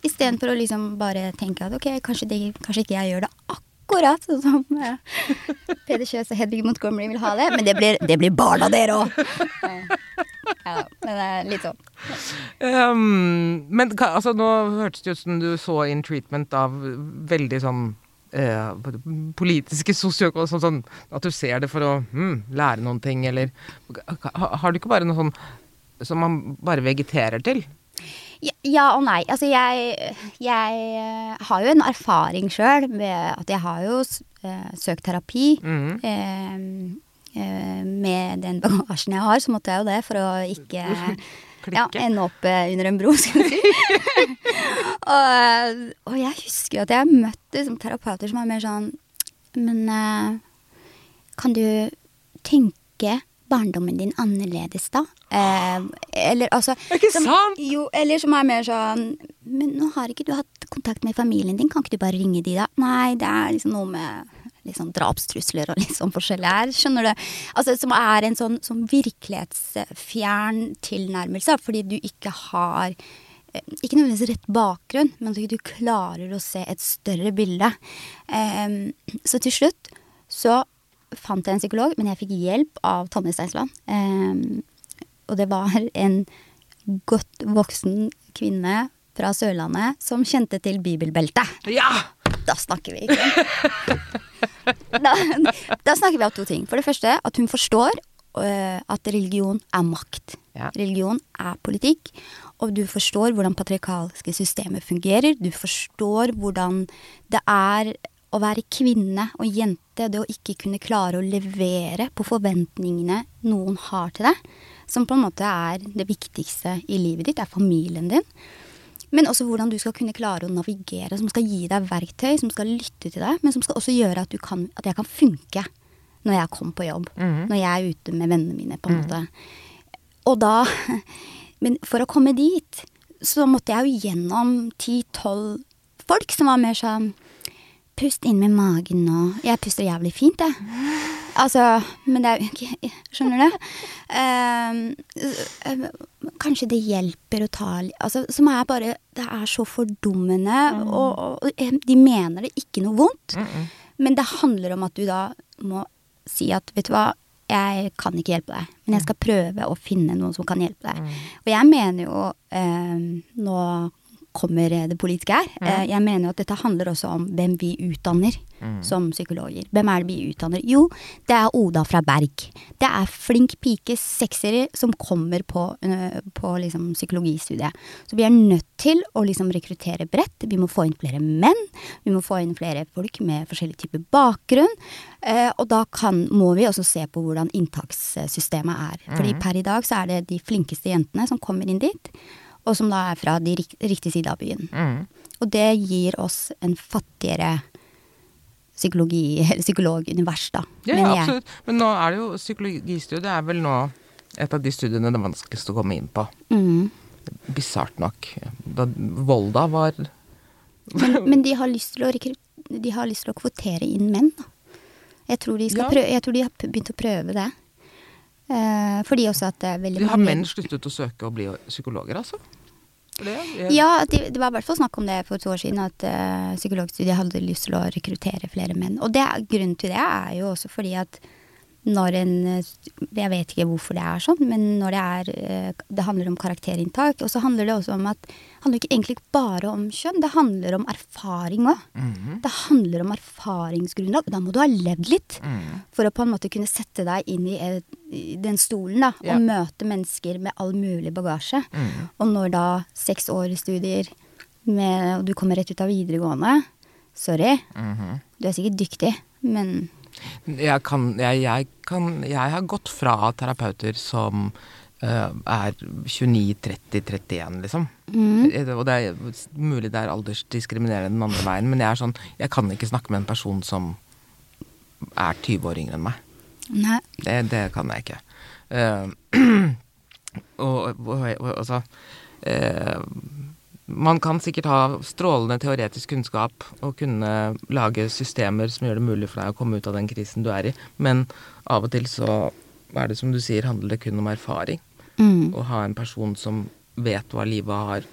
Istedenfor å liksom bare tenke at ok, kanskje, det, kanskje ikke jeg gjør det akkurat sånn som eh, Peder Kjøs og Hedvig Montgomery vil ha det, men det blir, det blir barna dere òg! Ja, men det er litt sånn. Um, men altså, nå hørtes det ut som du så in treatment av veldig sånn eh, politiske sosioøkonomiske sånn, sånn at du ser det for å hmm, lære noen ting, eller ha- Har du ikke bare noe sånn som man bare vegeterer til? Ja, og nei. Altså, jeg, jeg eh, har jo en erfaring sjøl med at jeg har jo eh, søkt terapi. Mm Eh, eh, med den bagasjen jeg har, så måtte jeg jo det for å ikke <laughs> ja, ende opp under en bro, skal vi si. <laughs> og, og jeg husker at jeg har møtt liksom, terapeuter som er mer sånn Men kan du tenke barndommen din annerledes da? Eh, eller altså Ikke som, sant? Jo, eller som er mer sånn Men nå har ikke du hatt kontakt med familien din, kan ikke du bare ringe de da? Nei, det er liksom noe med sånn drapstrusler og litt sånn forskjellig her, skjønner du? Altså som er en sånn, sånn virkelighetsfjern tilnærmelse, fordi du ikke har eh, ikke nødvendigvis rett bakgrunn, men at du klarer å se et større bilde. Em, så til slutt så fant jeg en psykolog, men jeg fikk hjelp av Tonje Steinsland. Eh, og det var en godt voksen kvinne fra Sørlandet som kjente til bibelbeltet. Ja! Da snakker vi ikke. <laughs> Da, da snakker vi om to ting. For det første at hun forstår uh, at religion er makt. Ja. Religion er politikk. Og du forstår hvordan patriarkalske systemer fungerer. Du forstår hvordan det er å være kvinne og jente, det å ikke kunne klare å levere på forventningene noen har til deg, som på en måte er det viktigste i livet ditt, er familien din. Men også hvordan du skal kunne klare å navigere, som skal gi deg verktøy, som skal lytte til deg, men som skal også gjøre at, du kan, at jeg kan funke når jeg kommer på jobb. Når jeg er ute med vennene mine, på en måte. Og da <laughs> Men for å komme dit, så måtte jeg jo gjennom ti-tolv folk som var mer sånn Pust inn med magen nå. Jeg puster jævlig fint, jeg. Altså, men det er jo ikke Skjønner du? Eh, kanskje det hjelper å ta Altså, som er bare Det er så fordummende, og, og eh, de mener det ikke noe vondt. Men det handler om at du da må si at vet du hva, jeg kan ikke hjelpe deg, men jeg skal prøve å finne noen som kan hjelpe deg. Og jeg mener jo eh, Nå kommer det politiske er. Mm. jeg mener jo at dette handler også om hvem vi utdanner som psykologer. Hvem er det vi utdanner? Jo, det er Oda fra Berg. Det er flink pike, seksere, som kommer på, øh, på liksom psykologistudiet. Så vi er nødt til å liksom rekruttere bredt. Vi må få inn flere menn. Vi må få inn flere folk med forskjellig type bakgrunn. Eh, og da kan, må vi også se på hvordan inntakssystemet er. Fordi per i dag så er det de flinkeste jentene som kommer inn dit. Og som da er fra de rik riktige side av byen. Og det gir oss en fattigere psykologi, eller psykologunivers, da. Ja, men jeg. absolutt. Men nå er det jo psykologistudiet er vel nå et av de studiene det er vanskeligst å komme inn på. Mm. Bisart nok. Da Volda var Men, men de, har lyst til å de har lyst til å kvotere inn menn, da. Jeg tror de, Ja. prøve, jeg tror de har begynt å prøve det. Eh, fordi også at det er veldig De har menn sluttet å søke å bli psykologer, altså? Det, Ja, det, var i hvert fall snakk om det for to år siden, at uh, psykologstudiet hadde lyst til å rekruttere flere menn. Og det, grunnen til det er jo også fordi at når en Jeg vet ikke hvorfor det er sånn, men når det er eh, Det handler om karakterinntak, og så handler det også om at Det handler ikke egentlig bare om kjønn, det handler om erfaring òg. Mhm. Det handler om erfaringsgrunnlag, da må du ha levd litt Mhm. for å på en måte kunne sette deg inn i, i den stolen da, Ja. og møte mennesker med all mulig bagasje. Mhm. Og når da seks år i studier, med, og du kommer rett ut av videregående Sorry, Mhm. du er sikkert dyktig, men jeg, kan, jeg, jeg, kan, jeg har gått fra terapeuter som uh, er 29, 30, 31, liksom. Mm. Og det er mulig det er aldersdiskriminerende den andre veien, men jeg er sånn Jeg kan ikke snakke med en person som er 20 år yngre enn meg. nei. Det, det kan jeg ikke. Uh, <clears throat> og, og, og altså eh, Man kan sikkert ha strålende teoretisk kunnskap og kunne lage systemer som gjør det mulig for deg å komme ut av den krisen du er i, men av og til så er det som du sier, handler det kun om erfaring. Mm. Å ha en person som vet hva livet har,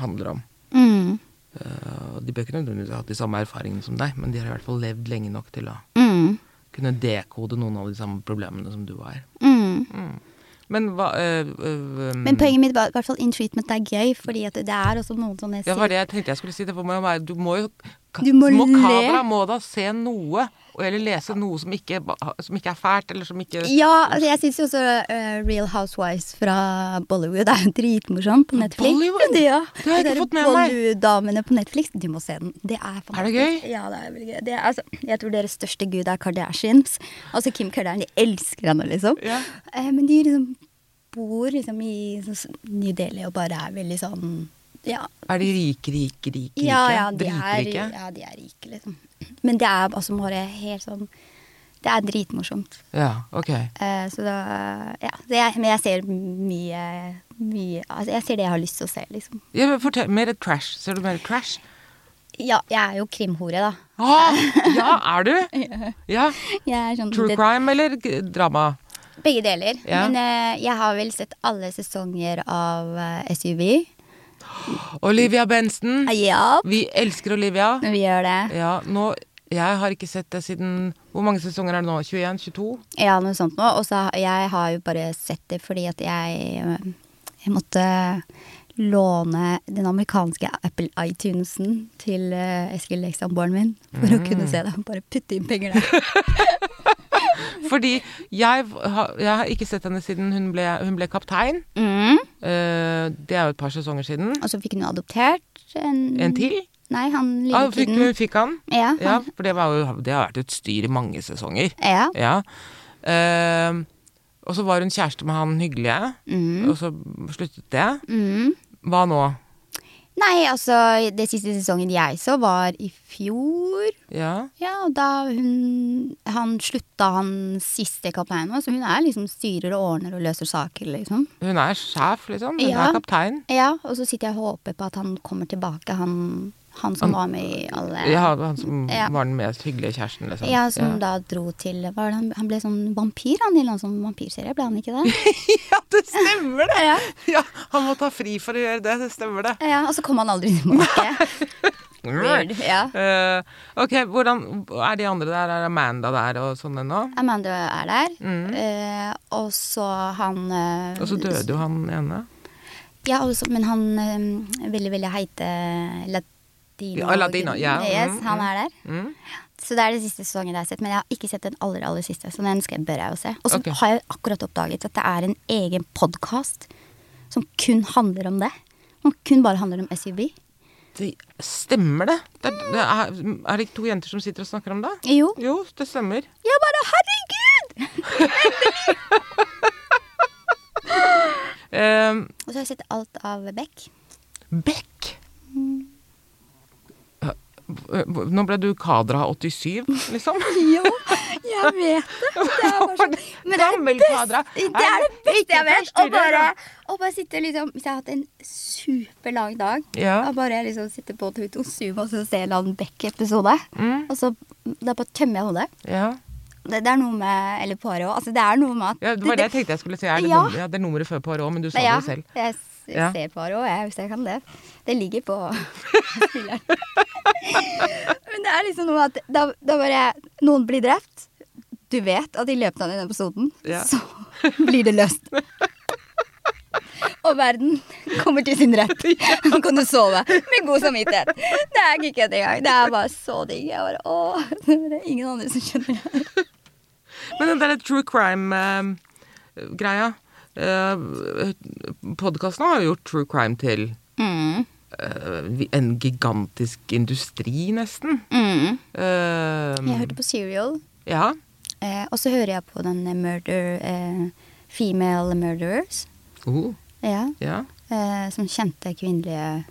handler om. Mm. Uh, de bør ikke nødvendigvis ha hatt de samme erfaringene som deg, men de har i hvert fall levd lenge nok til å Mm. kunne dekode noen av de samme problemene som du har. Mm. Men hva øh, øh, Men poenget mitt var i hvert fall in treatment er gøy, fordi at det er også noen sånne Ja, det var det jeg tenkte jeg skulle si. Det må jo være, du må jo Du må le. Kamera må da se noe Eller lese noe som ikke, som ikke er fælt, eller som ikke Ja, altså jeg syns jo også eh, Real Housewives fra Bollywood er dritmorsomt <laughs> dritmorsom på Netflix. Bollywood? Ja. Det har jeg ikke fått med meg. Bollywood-damene på Netflix, du må se den. Det er fantastisk. Er det gøy? Ja, det er veldig gøy. Det er, altså, jeg tror deres største gud er Kardashians. Altså Kim Kardashian, de elsker henne, liksom. Eh, men de liksom bor liksom i sånn New Delhi og bare er veldig sånn ja, Er de rike, rike, rike? ja, ja, de er, ja, de er rike, liksom. Men det er altså bare helt sånn Det er dritmorsomt. Ja, ok. Uh, så da Ja. Jeg, men jeg ser mye, mye Altså, jeg ser det jeg har lyst til å se, liksom. Ja, men fortell, mer trash. Ser du mer trash? Ja, jeg er jo krimhore, da. Ah, ja, er du? <laughs> Ja. Sånn True det- crime eller drama? Begge deler. Ja. Men uh, jeg har vel sett alle sesonger av uh, SUV. Olivia Benson. Ja, Vi elsker Olivia. vi gjør det. Ja, nå Jeg har ikke sett det siden Hvor mange sesonger er det nå? 21? 22? Ja, noe sånt noe. Og så jeg har jo bare sett det fordi at jeg eh, Jeg måtte låne den amerikanske Apple iTunesen til eh, Eskil Lekstrand, broren min, for å kunne se det. Bare putte inn penger der. <laughs> Fordi jeg, har- jeg har ikke sett henne siden hun ble, hun ble kaptein. Mm. Eh, det er jo et par sesonger siden. Og så fikk hun adoptert en, En til? Nei, han lille Ah, fikk, kiden. fikk han? Ja, Ja, for det, var jo, det har vært et styr i mange sesonger. ja. Ja. Uh, og så var hun kjæreste med han hyggelige, Mm. og så sluttet det. Mm. Hva nå? Nei, altså, det siste sesongen jeg så, var i fjor. Ja. Ja, og da hun Han slutta, han siste kapteinen vår, så hun er liksom styrer og ordner og løser saker, liksom. Hun er sjef, liksom. Hun Ja. er kaptein. Ja, og så sitter jeg og håper på at han kommer tilbake, han, han som var med i alle Ja, han som Ja. var den mest hyggelige kjæresten, liksom. Ja, som da dro til han, han ble sånn vampyr, han i en sånn vampyrserie, ble han ikke det? <laughs> ja, det stemmer det! Ja. Ja, han må ta fri for å gjøre det. Det stemmer det. ja, og så kom han aldri tilbake. <laughs> Weird. Ja. Uh, ok, hvordan er de andre der? Er Amanda der og sånn ennå? Amanda er der, Mm. Uh, og så han uh, Og så døde jo han ene. Ja, også, men han veldig, veldig heite latino. Latino, ja. Yes, Mm, han mm. er der. Mm. Så det er det siste sesongen jeg har sett, men jeg har ikke sett den aller, aller siste. Så den skal, bør jeg jo se. Og så okay. har jeg akkurat oppdaget at det er en egen podkast som kun handler om det. Som kun bare handler om SUB. Det stemmer det. Det er, det er, er det ikke to jenter som sitter og snakker om det? Jo. Jo, det stemmer. Jeg bare herregud! <laughs> um, Og så har jeg sett alt av Beck. Beck. Eh, Nå ble du Kadra 87, liksom. <laughs> Jo, jeg vet det. Det er <laughs> bare sånn. Men det er det beste, det, er det beste jeg vet. Å bare, bare sitte liksom Hvis jeg har hatt en superlang dag, Ja. og bare liksom sitte på TV2 Zoom og så se en annen Beck-episode, Mm. og så da bare tømmer jeg hodet. Ja. Det, det er noe med Eller Poirot. Altså, det er noe med at ja, det var det jeg tenkte jeg skulle si. Er det, Ja. nummer, ja, det er nummeret før Poirot, men du sa det jo selv. Jeg Ja. ser òg, jeg, hvis jeg kan det. Det ligger på spilleren. Men det er liksom noe at da, da bare Noen blir drept. Du vet at i løpet av den episoden Ja. så blir det løst. Og verden kommer til sin rett. Nå kan du sove med god samvittighet. Det er ikke kødd engang. Det er bare så digg. Jeg bare, åh, det er ingen andre som skjønner det. Men den der true crime-greia uh, Podkasten har jo gjort true crime til Mm, eh, en gigantisk industri, nesten. mm. Eh, Jeg hørte på Serial. Ja. Eh, og så hører jeg på den eh, Murder eh, Female Murderers. Oh, Ja. ja. Eh, som kjente kvinnelige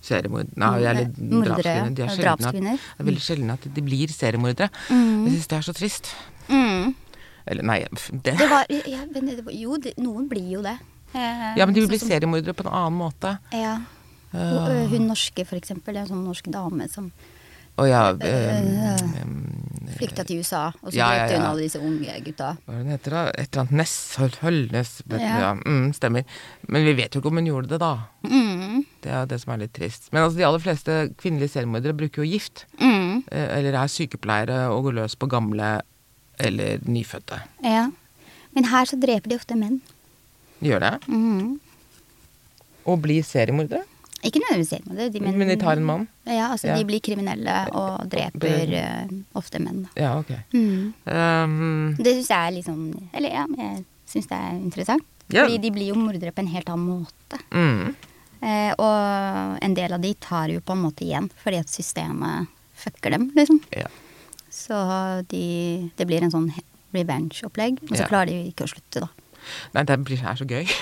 seriemordere Mordere. De er drapskvinner. at, det er veldig sjelden at de blir seriemordere. Mm. Jeg syns det er så trist. mm. Eller nei, det Det var, ja, men det var Jo, det, noen blir jo det. Eh, Ja, men de vil sånn som- seriemordere på en annen måte. Ja. Uh, hun norske, for eksempel. En sånn norsk dame som Å ja Eh, um, flykta til USA, og så Ja, ja, drepte hun alle disse unge gutta. Hva er det den heter da? Et eller annet Ness? Høl- Hølnes? vet du, Ja. Ja. Mm, stemmer. Men vi vet jo ikke om hun gjorde det, da. Mm. Det er det som er litt trist. Men altså, de aller fleste kvinnelige seriemordere bruker jo gift. Mm. eh, Eller er sykepleiere og går løs på gamle eller nyfødte. Ja. Men her så dreper de ofte menn. Gjør det. Mm. Og blir seriemordere. Ikke nødvendigvis seriemordere. de, men, Men de tar en mann? Ja, altså Ja. de blir kriminelle og dreper uh, ofte menn. da. Ja, ok. Mm. Um, Det syns jeg er litt sånn Eller ja, jeg syns det er interessant. Yeah. Fordi de blir jo mordere på en helt annen måte. mm, Eh, og en del av de tar jo på en måte igjen fordi at systemet fucker dem, liksom. ja. Så de, det blir en sånn revenge-opplegg. Og så Ja. klarer de ikke å slutte, da. Nei, det blir, er så gøy. <laughs>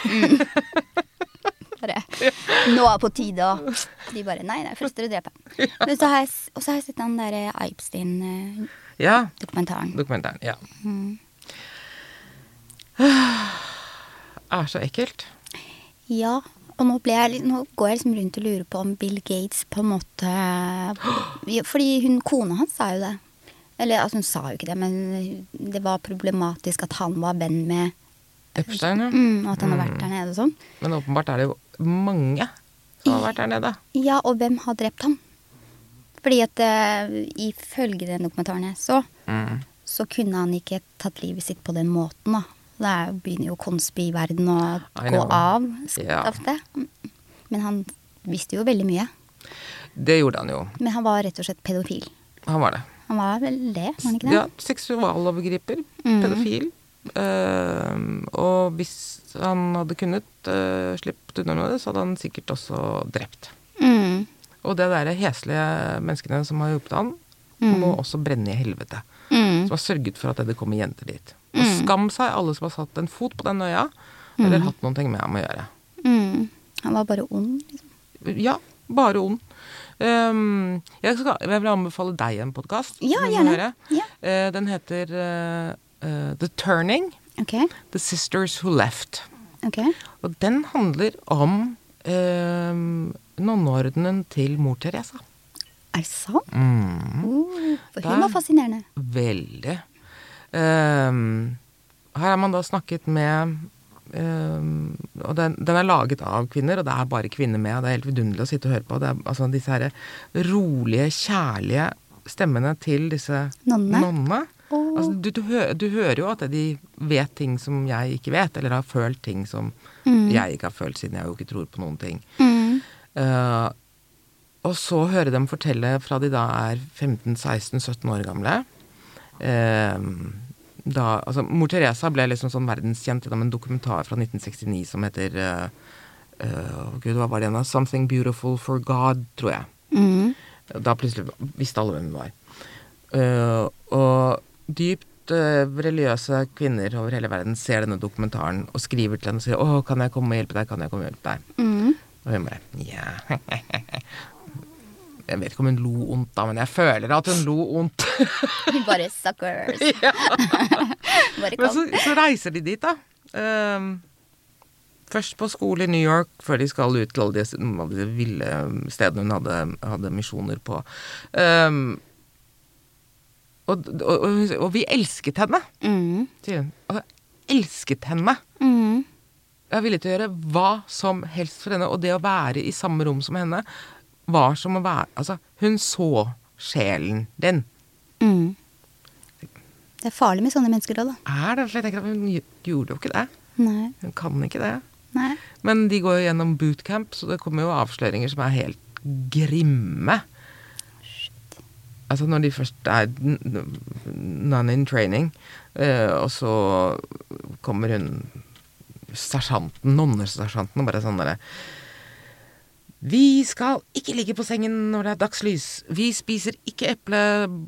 Bare, Nå er det på tide, og de bare Nei, det er først dere dreper. Men så har jeg, og så har jeg sett den derre Eipstein-dokumentaren. ja, dokumentaren. Ja. Mm. Er <sighs> så ekkelt. Ja, og nå, ble jeg, nå går jeg liksom rundt og lurer på om Bill Gates på en måte <gasps> Fordi hun, kona hans sa jo det. Eller altså, hun sa jo ikke det, men det var problematisk at han var venn med Epstein, ja. mm, Og at han har vært der nede og sånn. Men åpenbart er det jo mange som har vært der nede. Ja, og hvem har drept ham? Fordi at uh, ifølge den dokumentaren jeg så, Mm. så kunne han ikke tatt livet sitt på den måten, da. Det er, begynner jo konspi-verden å gå av Ja. ofte. Men han visste jo veldig mye. Det gjorde han jo. Men han var rett og slett pedofil. Han var det. Han var vel det, var han ikke det? Ja, seksualovergriper. Mm. Pedofil. Uh, og hvis han hadde kunnet uh, sluppet unna med det, så hadde han sikkert også drept. Mm. Og det derre heslige menneskene som har hjulpet han, Mm. må også brenne i helvete. Mm. Som har sørget for at det kommer jenter dit. Og Mm. skam seg alle som har satt en fot på den øya, eller hatt noen ting med ham å gjøre. Mm. Han var bare ond, liksom. Ja, bare ond. Um, jeg, skal, jeg vil anbefale deg en podkast. Ja, gjerne. Ja. den heter uh, uh, The Turning. Okay. The Sisters Who Left. Okay. Og den handler om um, nonneordenen til mor Teresa. Er det sant? Mm, Oh, for hun var fascinerende. veldig. Um, her har man da snakket med um, Og den, den er laget av kvinner, og det er bare kvinner med. og Det er helt vidunderlig å sitte og høre på. Det er altså disse her rolige, kjærlige stemmene til disse Nonnene? Åh. Altså, du, du, hø du hører jo at de vet ting som jeg ikke vet, eller har følt ting som Mm. jeg ikke har følt, siden jeg jo ikke tror på noen ting. Mm. Uh, og så høre dem fortelle fra de da er 15-16-17 år gamle. Eh, da, altså, Mor Teresa ble liksom sånn verdenskjent gjennom en dokumentar fra 1969 som heter uh, uh, Gud, hva var det igjen? 'Something Beautiful for God', tror jeg. Mm. Da plutselig visste alle hvem hun var. Uh, og dypt religiøse kvinner over hele verden ser denne dokumentaren og skriver til henne og sier 'Å, kan jeg komme og hjelpe deg? Kan jeg komme og hjelpe deg?' Mm. Og hun bare Ja. <laughs> Jeg vet ikke om hun lo ondt da, men jeg føler at hun lo ondt. <laughs> Bare suckers. <laughs> <laughs> bare Men så, så reiser de dit, da. Um, først på skole i New York, før de skal ut til alle de, alle de ville stedene hun hadde, hadde misjoner på. Um, og, og, og, og vi elsket henne, Mm. sier hun. Altså, elsket henne. Mm. Jeg er villig til å gjøre hva som helst for henne, og det å være i samme rom som henne var som å være Altså, hun så sjelen din. Mm. Det er farlig med sånne mennesker òg, da. Er det? For jeg tenker at hun gjorde jo ikke det. Nei. Hun kan ikke det. Nei. Men de går jo gjennom bootcamp, så det kommer jo avsløringer som er helt grimme. Altså når de først er none in training, eh, og så kommer hun sersjanten, nonnesersjanten, og bare sånn derre Vi skal ikke ligge på sengen når det er dagslys. Vi spiser ikke eple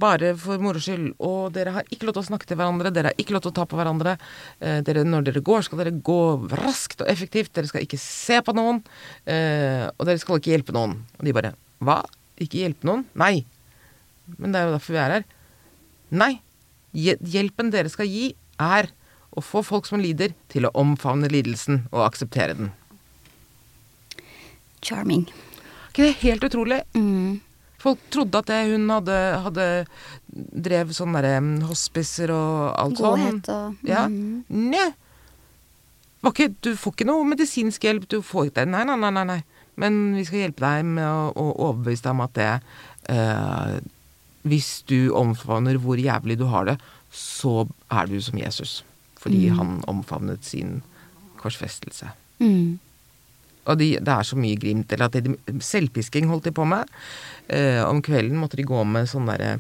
bare for moro skyld. Og dere har ikke lov til å snakke til hverandre. Dere har ikke lov til å ta på hverandre. Eh, dere, når dere går, skal dere gå raskt og effektivt. Dere skal ikke se på noen. Eh, og dere skal ikke hjelpe noen. Og de bare Hva? Ikke hjelpe noen? Nei. Men det er jo derfor vi er her. Nei. Hjelpen dere skal gi, er å få folk som lider, til å omfavne lidelsen og akseptere den. Charming. Er ikke det helt utrolig? Mm. Folk trodde at det hun hadde, hadde drev sånne derre hospicer og alt sånn. Godhet og Ja. mm. Nei. Ikke, du får ikke noe medisinsk hjelp. Du får ikke det. Nei, nei, nei, nei. Men vi skal hjelpe deg med å, å overbevise deg om at det eh, Hvis du omfavner hvor jævlig du har det, så er du som Jesus. Fordi Mm. han omfavnet sin korsfestelse. Mm. Og de, det er så mye glimt. Eller at de, selvpisking holdt de på med. Eh, om kvelden måtte de gå med sånn derre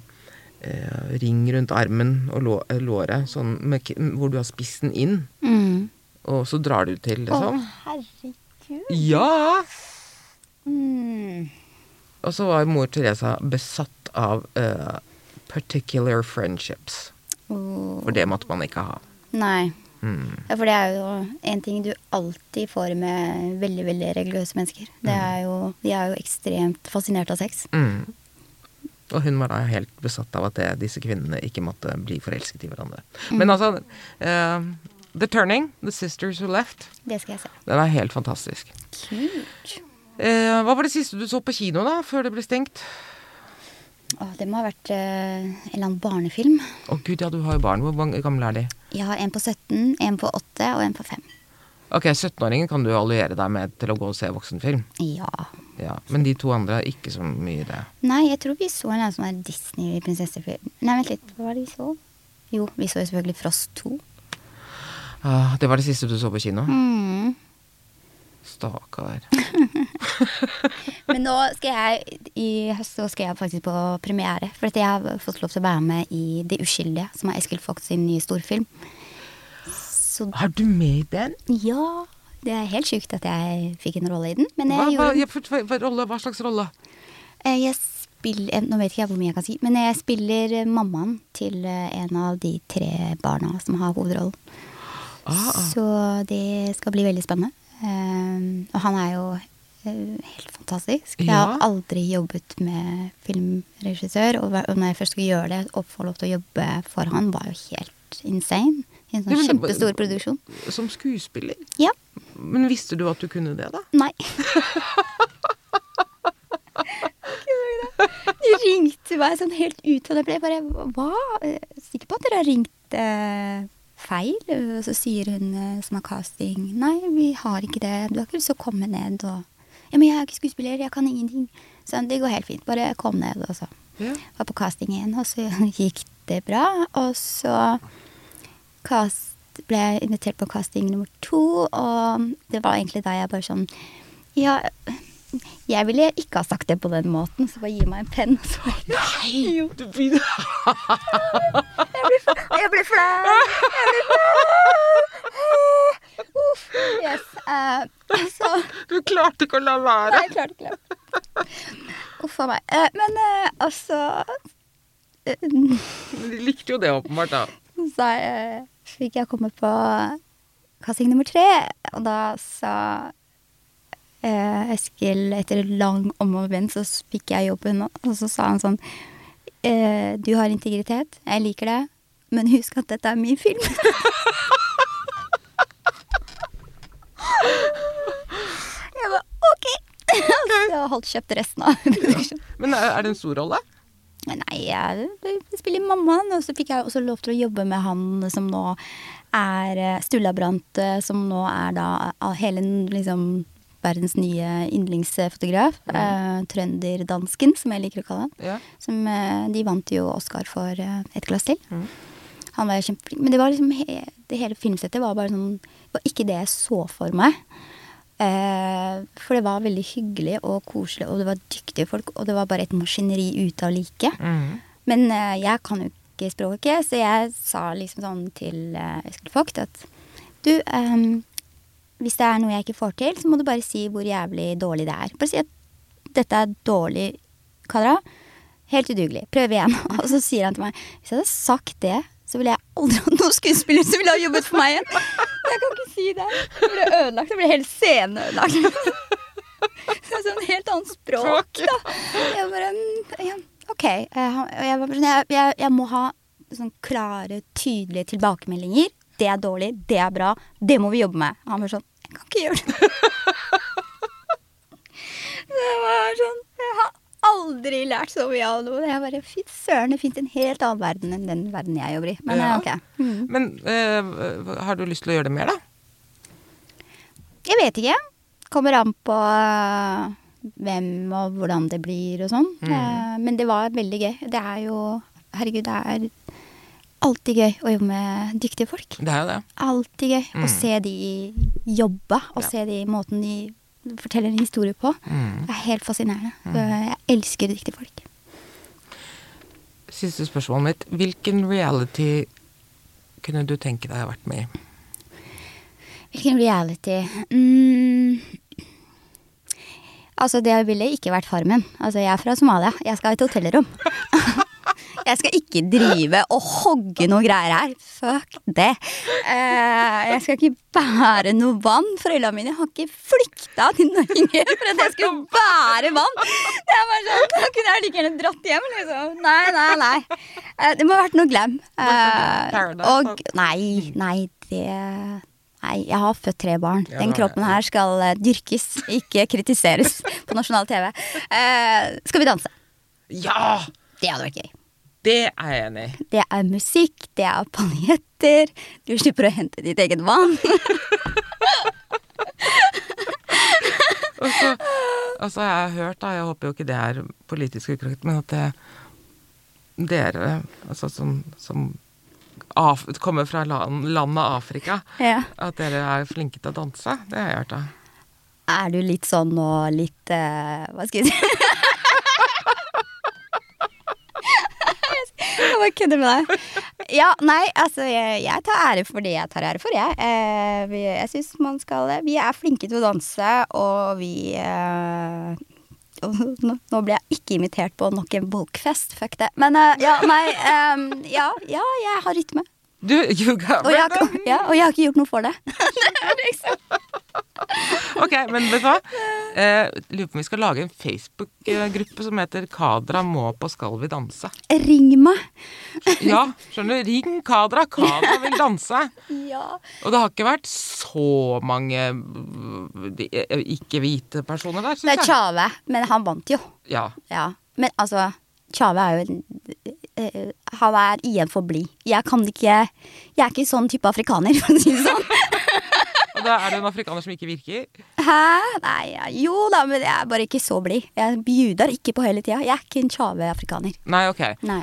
eh, ring rundt armen og lå, eh, låret, sånn med, hvor du har spissen inn. Mm. Og så drar du til, Å, liksom. herregud. Ja! Mm. Og så var mor Teresa besatt av eh, particular friendships. Oh. For det måtte man ikke ha. Nei. Mm. Ja, for det er jo en ting du alltid får med veldig veldig religiøse mennesker. Det er jo, de er jo ekstremt fascinert av sex. Mm. Og hun var da helt besatt av at det, disse kvinnene ikke måtte bli forelsket i hverandre. Men altså uh, The Turning, The Sisters Who Left, Det skal jeg se. den er helt fantastisk. Kult. Uh, hva var det siste du så på kino, da, før det ble stengt? Åh, det må ha vært eh, en eller annen barnefilm. Å gud, ja, du har jo barn. Hvor gamle er de? Jeg har en på 17, en på 8 og en på 5. Ok, 17-åringen kan du alliere deg med til å gå og se voksenfilm. Ja. Ja, Men de to andre er ikke så mye det. Nei, jeg tror vi så en sånn Disney-prinsessefilm. Nei, vent litt, hva var det vi så? Jo, vi så jo selvfølgelig Frost 2. Ah, det var det siste du så på kino? Mm. Stakkar. <laughs> Men nå skal jeg i høst så skal jeg faktisk på premiere. For at jeg har fått lov til å være med i Det uskyldige, som er Eskil Vogt sin nye storfilm. Så Er du med i den? ja, det er helt sjukt at jeg fikk en rolle i den. Men Hva, jeg hva, gjorde for- for rolle, hva slags rolle? Eh, Jeg spiller Nå vet ikke jeg hvor mye jeg kan si, men jeg spiller eh, mammaen til eh, en av de tre barna som har hovedrollen. Ah, ah. Så det skal bli veldig spennende. Eh, og han er jo eh, helt fantastisk. Jeg har aldri jobbet med filmregissør, og og når jeg først skulle gjøre det og få lov til å jobbe for han, var jo helt insane. I en sånn ja, kjempestor produksjon. Som skuespiller? Ja. Men visste du at du kunne det, da? Nei. De ringte meg sånn helt ut, og jeg bare Hva? Er Sikker på at dere har ringt eh, feil? Og så sier hun eh, som har casting Nei, vi har ikke det. Du har ikke lyst til å komme ned og Ja, men jeg er ikke skuespiller, jeg kan ingenting. Så det går helt fint. Bare kom ned, og så Ja. var på casting igjen, og så <laughs> gikk det bra. Og så cast, ble jeg invitert på casting nummer to, og det var egentlig da jeg bare sånn Ja, jeg ville ikke ha sagt det på den måten, så bare gi meg en penn. Og så bare, Nei! <laughs> <laughs> Jeg blir flau! Jeg blir flau! Uff. Yes. Uh, så Du klarte ikke å la være. Nei, jeg klarte ikke det. Uff a meg. Uh, men uh, altså de likte jo det åpenbart, da. Så fikk jeg komme på Kassing nummer tre, og da sa Eskil etter lang om og men, så fikk jeg jobben, og så sa han sånn Du har integritet, jeg liker det, men husk at dette er min film. jeg bare OK! så holdt kjøpt resten av produksjonen. Men er, det en stor rolle? Nei, jeg jeg spiller mammaen, og så fikk jeg også lov til å jobbe med han som nå er eh, Sturla Brandt, eh, som nå er da hele liksom verdens nye yndlingsfotograf. Eh, Trønderdansken, som jeg liker å kalle han. Ja. Som, eh, de vant jo Oscar for eh, Et glass til. Mhm. Han var kjempeflink. Men det var liksom he det hele filmsettet var bare sånn var ikke det jeg så for meg. Eh, for det var veldig hyggelig og koselig, og det var dyktige folk, og det var bare et maskineri ute av like. Mm. Men eh, jeg kan jo ikke språket, så jeg sa liksom sånn til Eskil Vogt at du, ehm, hvis det er noe jeg ikke får til, så må du bare si hvor jævlig dårlig det er. Bare si at dette er dårlig, Kadra. Helt udugelig. Prøv igjen. <laughs> Og så sier han til meg hvis jeg hadde sagt det, så ville jeg aldri hatt noen skuespiller som ville ha jobbet for meg igjen. Jeg kan ikke si det. Det ble ødelagt. Det ble helt sceneødelagt. Så sånn helt annet språk, da. Jeg bare mm, ja, OK. Jeg, jeg, jeg, jeg, jeg må ha sånn klare, tydelige tilbakemeldinger. Det er dårlig, det er bra, det må vi jobbe med. Han var sånn Jeg kan ikke gjøre det. <laughs> Det var sånn Jeg har aldri lært så mye av noe. Jeg bare Fy søren, det fins en helt annen verden enn den verden jeg jobber i. Men Ja. ja. ok. Mm. Men uh, har du lyst til å gjøre det mer, da? Jeg vet ikke. Kommer an på øh, hvem og hvordan det blir og sånn. Mm. Eh, Men det var veldig gøy. Det er jo Herregud, det er alltid gøy å jobbe med dyktige folk. Det er jo det. Alltid gøy Mm. å se de jobbe, og Ja. se de måten de forteller en historie på. Det er helt fascinerende. Jeg elsker dyktige folk. Siste spørsmålet mitt. Hvilken reality kunne du tenke deg å ha vært med i? Hvilken reality mm. Altså, det ville ikke vært Farmen. Altså, jeg er fra Somalia. Jeg skal ha et hotellrom. <laughs> jeg skal ikke drive og hogge noe greier her. Fuck det. Eh, jeg skal ikke bære noe vann. Foreldrene mine har ikke flykta til Norge for at jeg skulle bære vann. Det er bare sånn, Da kunne jeg like gjerne dratt hjem, liksom. Nei, nei, nei. Eh, det må ha vært noe glam. Eh, og Nei, nei, det Nei, jeg har født tre barn. Den kroppen her skal dyrkes, ikke kritiseres på nasjonal TV. Skal vi danse? Ja! Det hadde vært gøy. Det er jeg enig i. Det er musikk, det er paljetter. Du slipper å hente ditt eget vann. <laughs> Og så har jeg hørt, da, jeg håper jo ikke det er politisk ukorrekt, men at det, dere, altså som, som af, kommer fra land, landet Afrika, Ja. at dere er flinke til å danse. Det har jeg hørt, da. Er du litt sånn og litt uh, Hva skal jeg si? <laughs> Jeg bare kødder med deg. Ja, nei, altså jeg, jeg tar ære for det jeg tar ære for, jeg. Eh, vi, jeg syns man skal Vi er flinke til å danse, og vi eh, nå, nå ble jeg ikke invitert på nok en bolkfest, fuck det. Men eh, ja, nei ehm, ja, ja, jeg har rytme. Du, Juga Og jeg, har ja, og jeg har ikke gjort noe for det. <laughs> det er liksom. Ok, men vet du hva? Eh, lurer på om vi skal lage en Facebook-gruppe som heter Kadra må på Skal vi danse. Ring meg. Ja, skjønner du? Ring Kadra. Kadra vil danse. <laughs> Ja. Og det har ikke vært så mange øh, ikke-hvite personer der, Det syns er jeg. Tjave, men han vant jo. Ja. Ja. Men altså, Tjave er jo en eh, Han er igjen for blid. Jeg kan ikke Jeg er ikke sånn type afrikaner, <laughs> for å si det sånn. <laughs> Og da er du en afrikaner som ikke virker. Hæ? Nei, ja, jo da, men jeg er bare ikke så blid. Jeg bjuder ikke på hele tida. Jeg er ikke en Tjave-afrikaner. Nei, ok. Nei.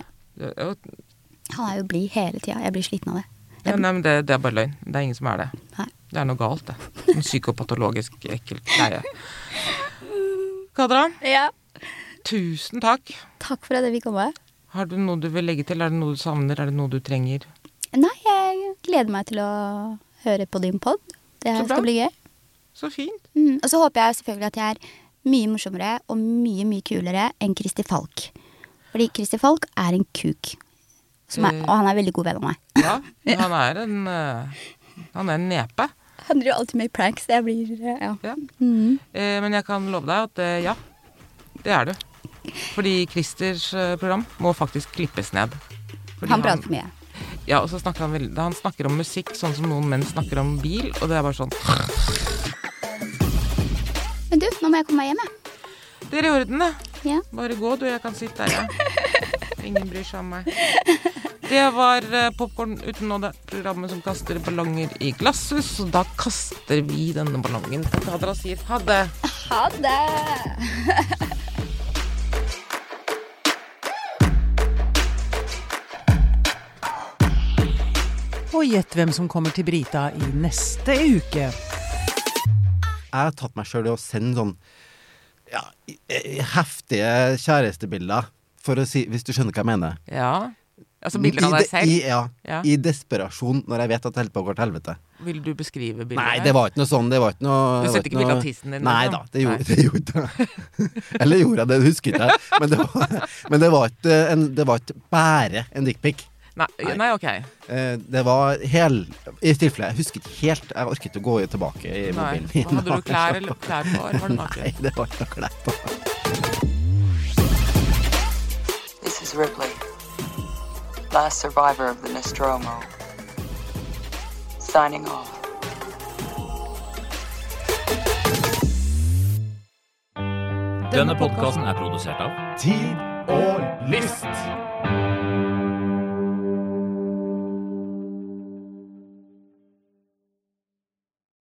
Han er jo blid hele tida. Jeg blir sliten av det. Ja, nei, men det, det er bare løgn. Det er ingen som er det. Nei. Det er noe galt, det. En psykopatologisk ekkel greie. Kadra, Ja. Tusen takk. Takk for at jeg fikk komme. Har du noe du vil legge til? Er det noe du savner? Er det noe du trenger? Nei, jeg gleder meg til å høre på din pod. Det her skal bli gøy. Så fint. Mm. Og så håper jeg selvfølgelig at jeg er mye morsommere og mye, mye kulere enn Kristi Falk. Fordi Kristi Falk er en kuk. Som er, Eh. og han er veldig god venn av meg. <laughs> Ja, han er en øh, Han er en nepe. Han driver alltid med pranks. Jeg blir eh, Ja. Ja. Mm. Eh, men jeg kan love deg at eh, ja, det er du. Fordi Christers eh, program må faktisk klippes ned. Fordi Han prater for mye. Ja, og så snakker han, veldig, han snakker om musikk sånn som noen menn snakker om bil, og det er bare sånn Men du, nå må jeg komme meg hjem, jeg. Det er i orden, det. Ja. Bare gå, du. Jeg kan sitte her, jeg. Ingen bryr seg om meg. Det var uh, Popkorn uten nåde, programmet som kaster ballonger i glasshus. Og da kaster vi denne ballongen på Kadra og sier ha det. Ha det! Og gjett hvem som kommer til Brita i neste uke. Jeg har tatt meg sjøl i å sende sånn ja, i- heftige kjærestebilder, for å si, hvis du skjønner hva jeg mener. Ja. Altså bilder av deg selv. I, ja, Ja. I desperasjon, når jeg vet at det holder på å gå til helvete. Vil du beskrive bildet? Nei, det var ikke noe sånn. Det var ikke noe Du sendte ikke bilde av tissen din, Nei liksom? da, det gjorde, Nei. det gjorde jeg. <laughs> Eller gjorde jeg det, det husker ikke jeg. Men det var, men det var ikke en, det var ikke bare en dickpic. Nei, Nei. nei, ok. Eh, Det var hel I tilfelle, jeg husket helt. Jeg orket ikke å gå tilbake i Nei. mobilen min. Hadde du <laughs> klær, eller, klær på? Eller var det Nei, det var ikke noe klær på. This is Ripley, last survivor of the Nostromo. Signing off. Denne podkasten er produsert av Tid og list.